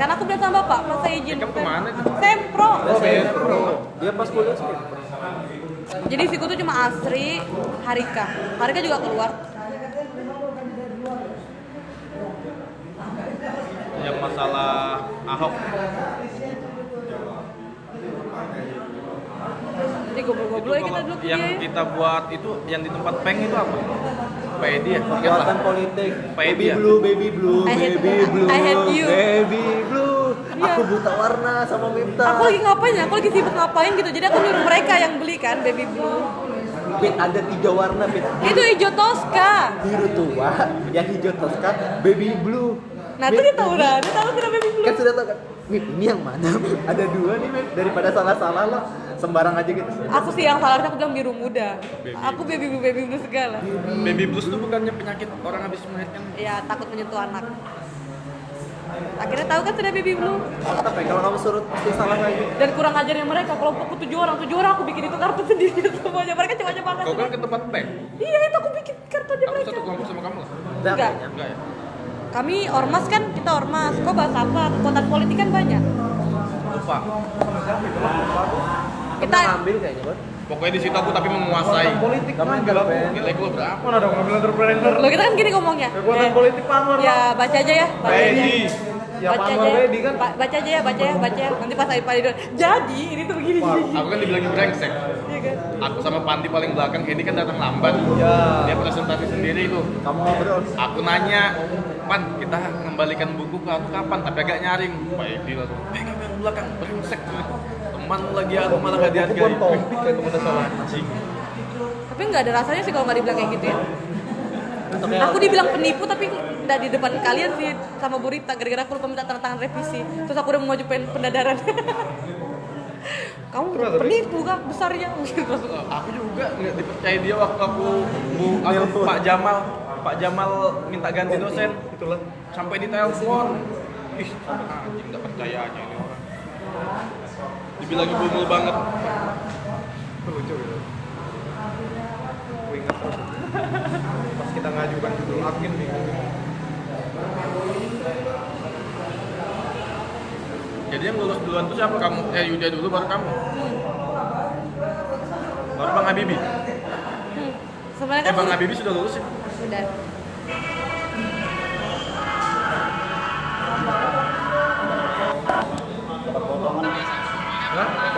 Karena aku bilang sama bapak, pas saya izin. Eh, kamu ke mana? Sempro. Oh, beda. Dia pas kuliah sih. Jadi siku tuh cuma Asri, Harika. Harika juga keluar. Yang masalah Ahok. Jadi goblok-goblok ya kita dulu kuliah yang ya. kita buat itu yang di tempat peng itu apa? Pak Edi ya? Lah. politik. Pak Edi Baby ya? blue, baby blue, I baby blue, I hate you. baby blue. Iya. Aku buta warna sama Miftah. Aku lagi ngapain ya? Aku lagi sibuk ngapain gitu. Jadi aku nyuruh mereka yang beli kan baby blue. Pit ada tiga warna, Pit. Itu hijau Tosca. Biru tua, yang hijau toska, baby blue. Nah, itu dia tahu dah. Dia tahu sudah baby blue. Kan sudah tahu kan? Mit, ini yang mana? ada dua nih, Mit. Daripada salah-salah lo, sembarang aja gitu. Aku sih yang salah aku bilang biru muda. Aku baby blue baby blue segala. Baby blues itu bukannya penyakit orang habis melahirkan? Ya takut menyentuh anak. Akhirnya tahu kan sudah baby blue Mantap ya, kalau kamu suruh pasti salah lagi. dan kurang ajarnya mereka. Kelompokku tujuh orang, tujuh orang aku bikin itu kartu sendiri semuanya. Mereka coba-coba banget. Kau kan ke tempat peng? Iya itu aku bikin kartunya Aku mereka. satu kelompok sama kamu lah. Enggak. Enggak ya? Kami ormas kan, kita ormas. Kok bahas apa? Kekuatan politik kan banyak. Lupa. Kita ngambil kayaknya, Bang. Pokoknya di situ aku tapi menguasai. politik Kamu ngambil aku Ben. Nilai gue berapa? mana dong ngambil entrepreneur lo kita kan gini ngomongnya. kekuatan Eh, politik Pak Anwar Ya baca aja ya. Baca aja. Ya Pak Baca aja, Pedi kan Ba- baca aja ya, baca ya, baca ya. Nanti pas Padi dulu. Jadi ini tuh begini gini. Aku kan dibilangin brengsek. Iya kan? Aku sama Pandi paling belakang, Hendy kan datang lambat. ya Dia presentasi sendiri itu. Kamu ngobrol. Aku nanya, Pan, kita mengembalikan buku ke aku kapan? Tapi agak nyaring. Pak Edi langsung, eh kamu yang belakang, brengsek. Teman lagi aku malah gak dihargai. kayak salah Anjing. Tapi nggak ada rasanya sih kalau nggak dibilang kayak gitu ya. Aku dibilang penipu tapi nggak di depan kalian sih sama Burita gara-gara aku lupa minta tanda tangan revisi. Terus aku udah mau maju pen- pendadaran. Kamu Terus, tapi- penipu kan besarnya. Aku juga nggak dipercaya dia waktu aku bu, aku. Pak Jamal Pak Jamal minta ganti dosen itulah sampai ditelepon ih anjing nggak percayanya ini orang dibilangin bumul banget. Lucu gitu. Aku ingat terus. Pas kita ngajukan judul admin bingung jadi yang lulus duluan tuh siapa? Kamu eh Yuda dulu baru kamu? Baru Bang Habibi? Hmm. Sebenarnya eh kan Bang Habibi sudah lulus ya? Udah.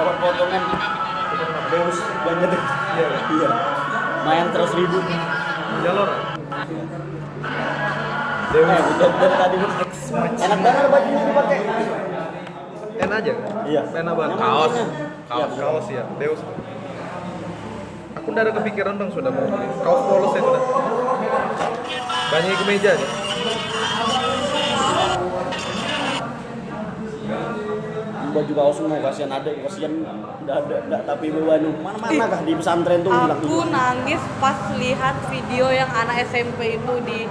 Dapat potongan Deus banyak deh iya iya. Main terus ribu. Jalur Deus. Eh, udah dari tadi enak banget bajunya dipakai. Enak aja? Iya. Enak banget. Kaos. Iya, kaos kaos ya Deus. Aku udah ada kepikiran dong sudah mau beli. Kaos polos ya sudah. Banyak ke meja nih baju kaos semua kasihan adek kasihan enggak ada enggak tapi beban mana mana kah di pesantren tuh bilang Aku gitu nangis pas lihat video yang anak SMP itu di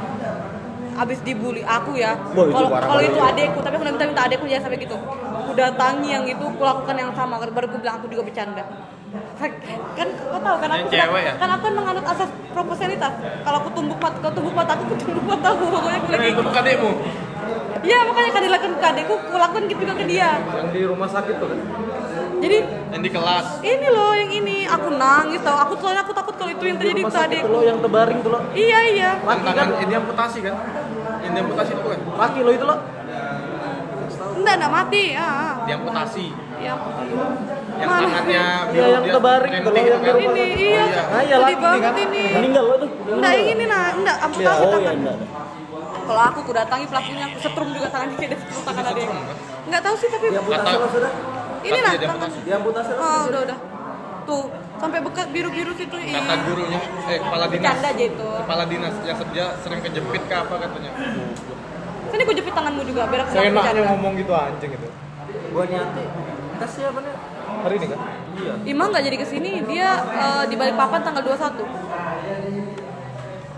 abis dibully aku ya. Itu Kalau kalau banget. itu adekku, tapi aku udah minta minta adekku jangan sampai gitu. Aku datangi yang itu, aku lakukan yang sama. Baru aku bilang aku juga bercanda. Kan kau tahu kan aku cewek ya? kan aku kan menganut asas proporsionalitas. Kalau aku tumbuk mata, kau tumbuk mata aku, aku tumbuk mata aku. Pokoknya aku lagi. itu bukan adekmu. Iya makanya kan dilakukan ke adekku, aku lakukan gitu juga ke dia. Yang di rumah sakit tuh kan. Jadi Yang di kelas. ini loh yang ini, aku nangis tau. Aku soalnya aku takut kalau itu yang terjadi ke adekku. lo yang tebaring tuh lo. Iya iya. Yang Laki kan? ini amputasi kan? Yang diamputasi itu bukan? Laki lo itu lo. Enggak, enggak mati. Ah, Diamputasi. ya. Yang Mana? tangannya Iya, yang dia tebaring kalau yang kan? di Ini iya. iya. Ah, iya, Sedih banget kan? ini. meninggal lo tuh Enggak yang ini nah, enggak ya amputasi oh ya tangan. enggak Kalau aku ku datangi pelakunya, aku setrum juga tangannya kayak setrum tangan ada. Enggak tahu sih tapi Diamputasi lo sudah. ini dia tangan. Diamputasi lo. Oh, udah udah. Tuh, sampai bekas biru-biru situ. Ih. Kata gurunya, eh kepala dinas. Bercanda aja itu. Kepala dinas yang dia sering kejepit ke apa katanya. Sini ku jepit tanganmu juga biar aku nggak bercanda. ngomong gitu anjing itu. Gua nyati. Kasih apa nih? Hari ini kan. Iya. Imam nggak jadi ke sini, dia eh, di balik papan tanggal 21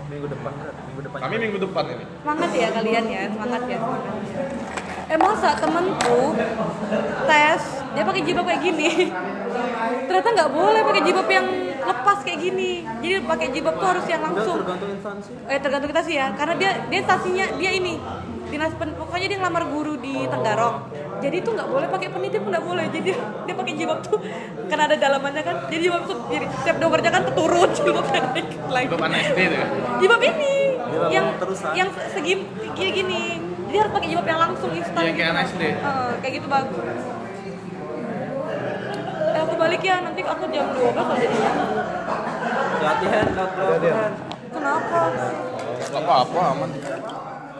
Minggu depan. Minggu depan. Kami minggu depan ini. Semangat ya kalian ya, semangat ya. semangat ya. Eh masa temenku tes, dia pakai jilbab kayak gini. Ternyata nggak boleh pakai jilbab yang lepas kayak gini. Jadi pakai jilbab tuh harus yang langsung. tergantung instansi. Eh tergantung kita sih ya, karena dia dia stasinya dia ini dinas pen, pokoknya dia ngelamar guru di Tenggarong. Jadi itu nggak boleh pakai peniti pun nggak boleh. Jadi dia, dia pakai jilbab tuh karena ada dalamannya kan. Jadi jilbab tuh jadi setiap kerja kan turun jilbabnya naik lagi. Untuk anak SD tuh ya. Jilbab ini Jilbab yang terusan. yang segi kayak gini. Jadi harus pakai jilbab yang langsung instan. Iya, kayak anak SD. Heeh, kayak gitu bagus. Eh, aku balik ya, nanti aku jam 12 loh jadinya. Hati-hati hand, Hati-hati, Han. hand. Kenapa? Apa-apa aman.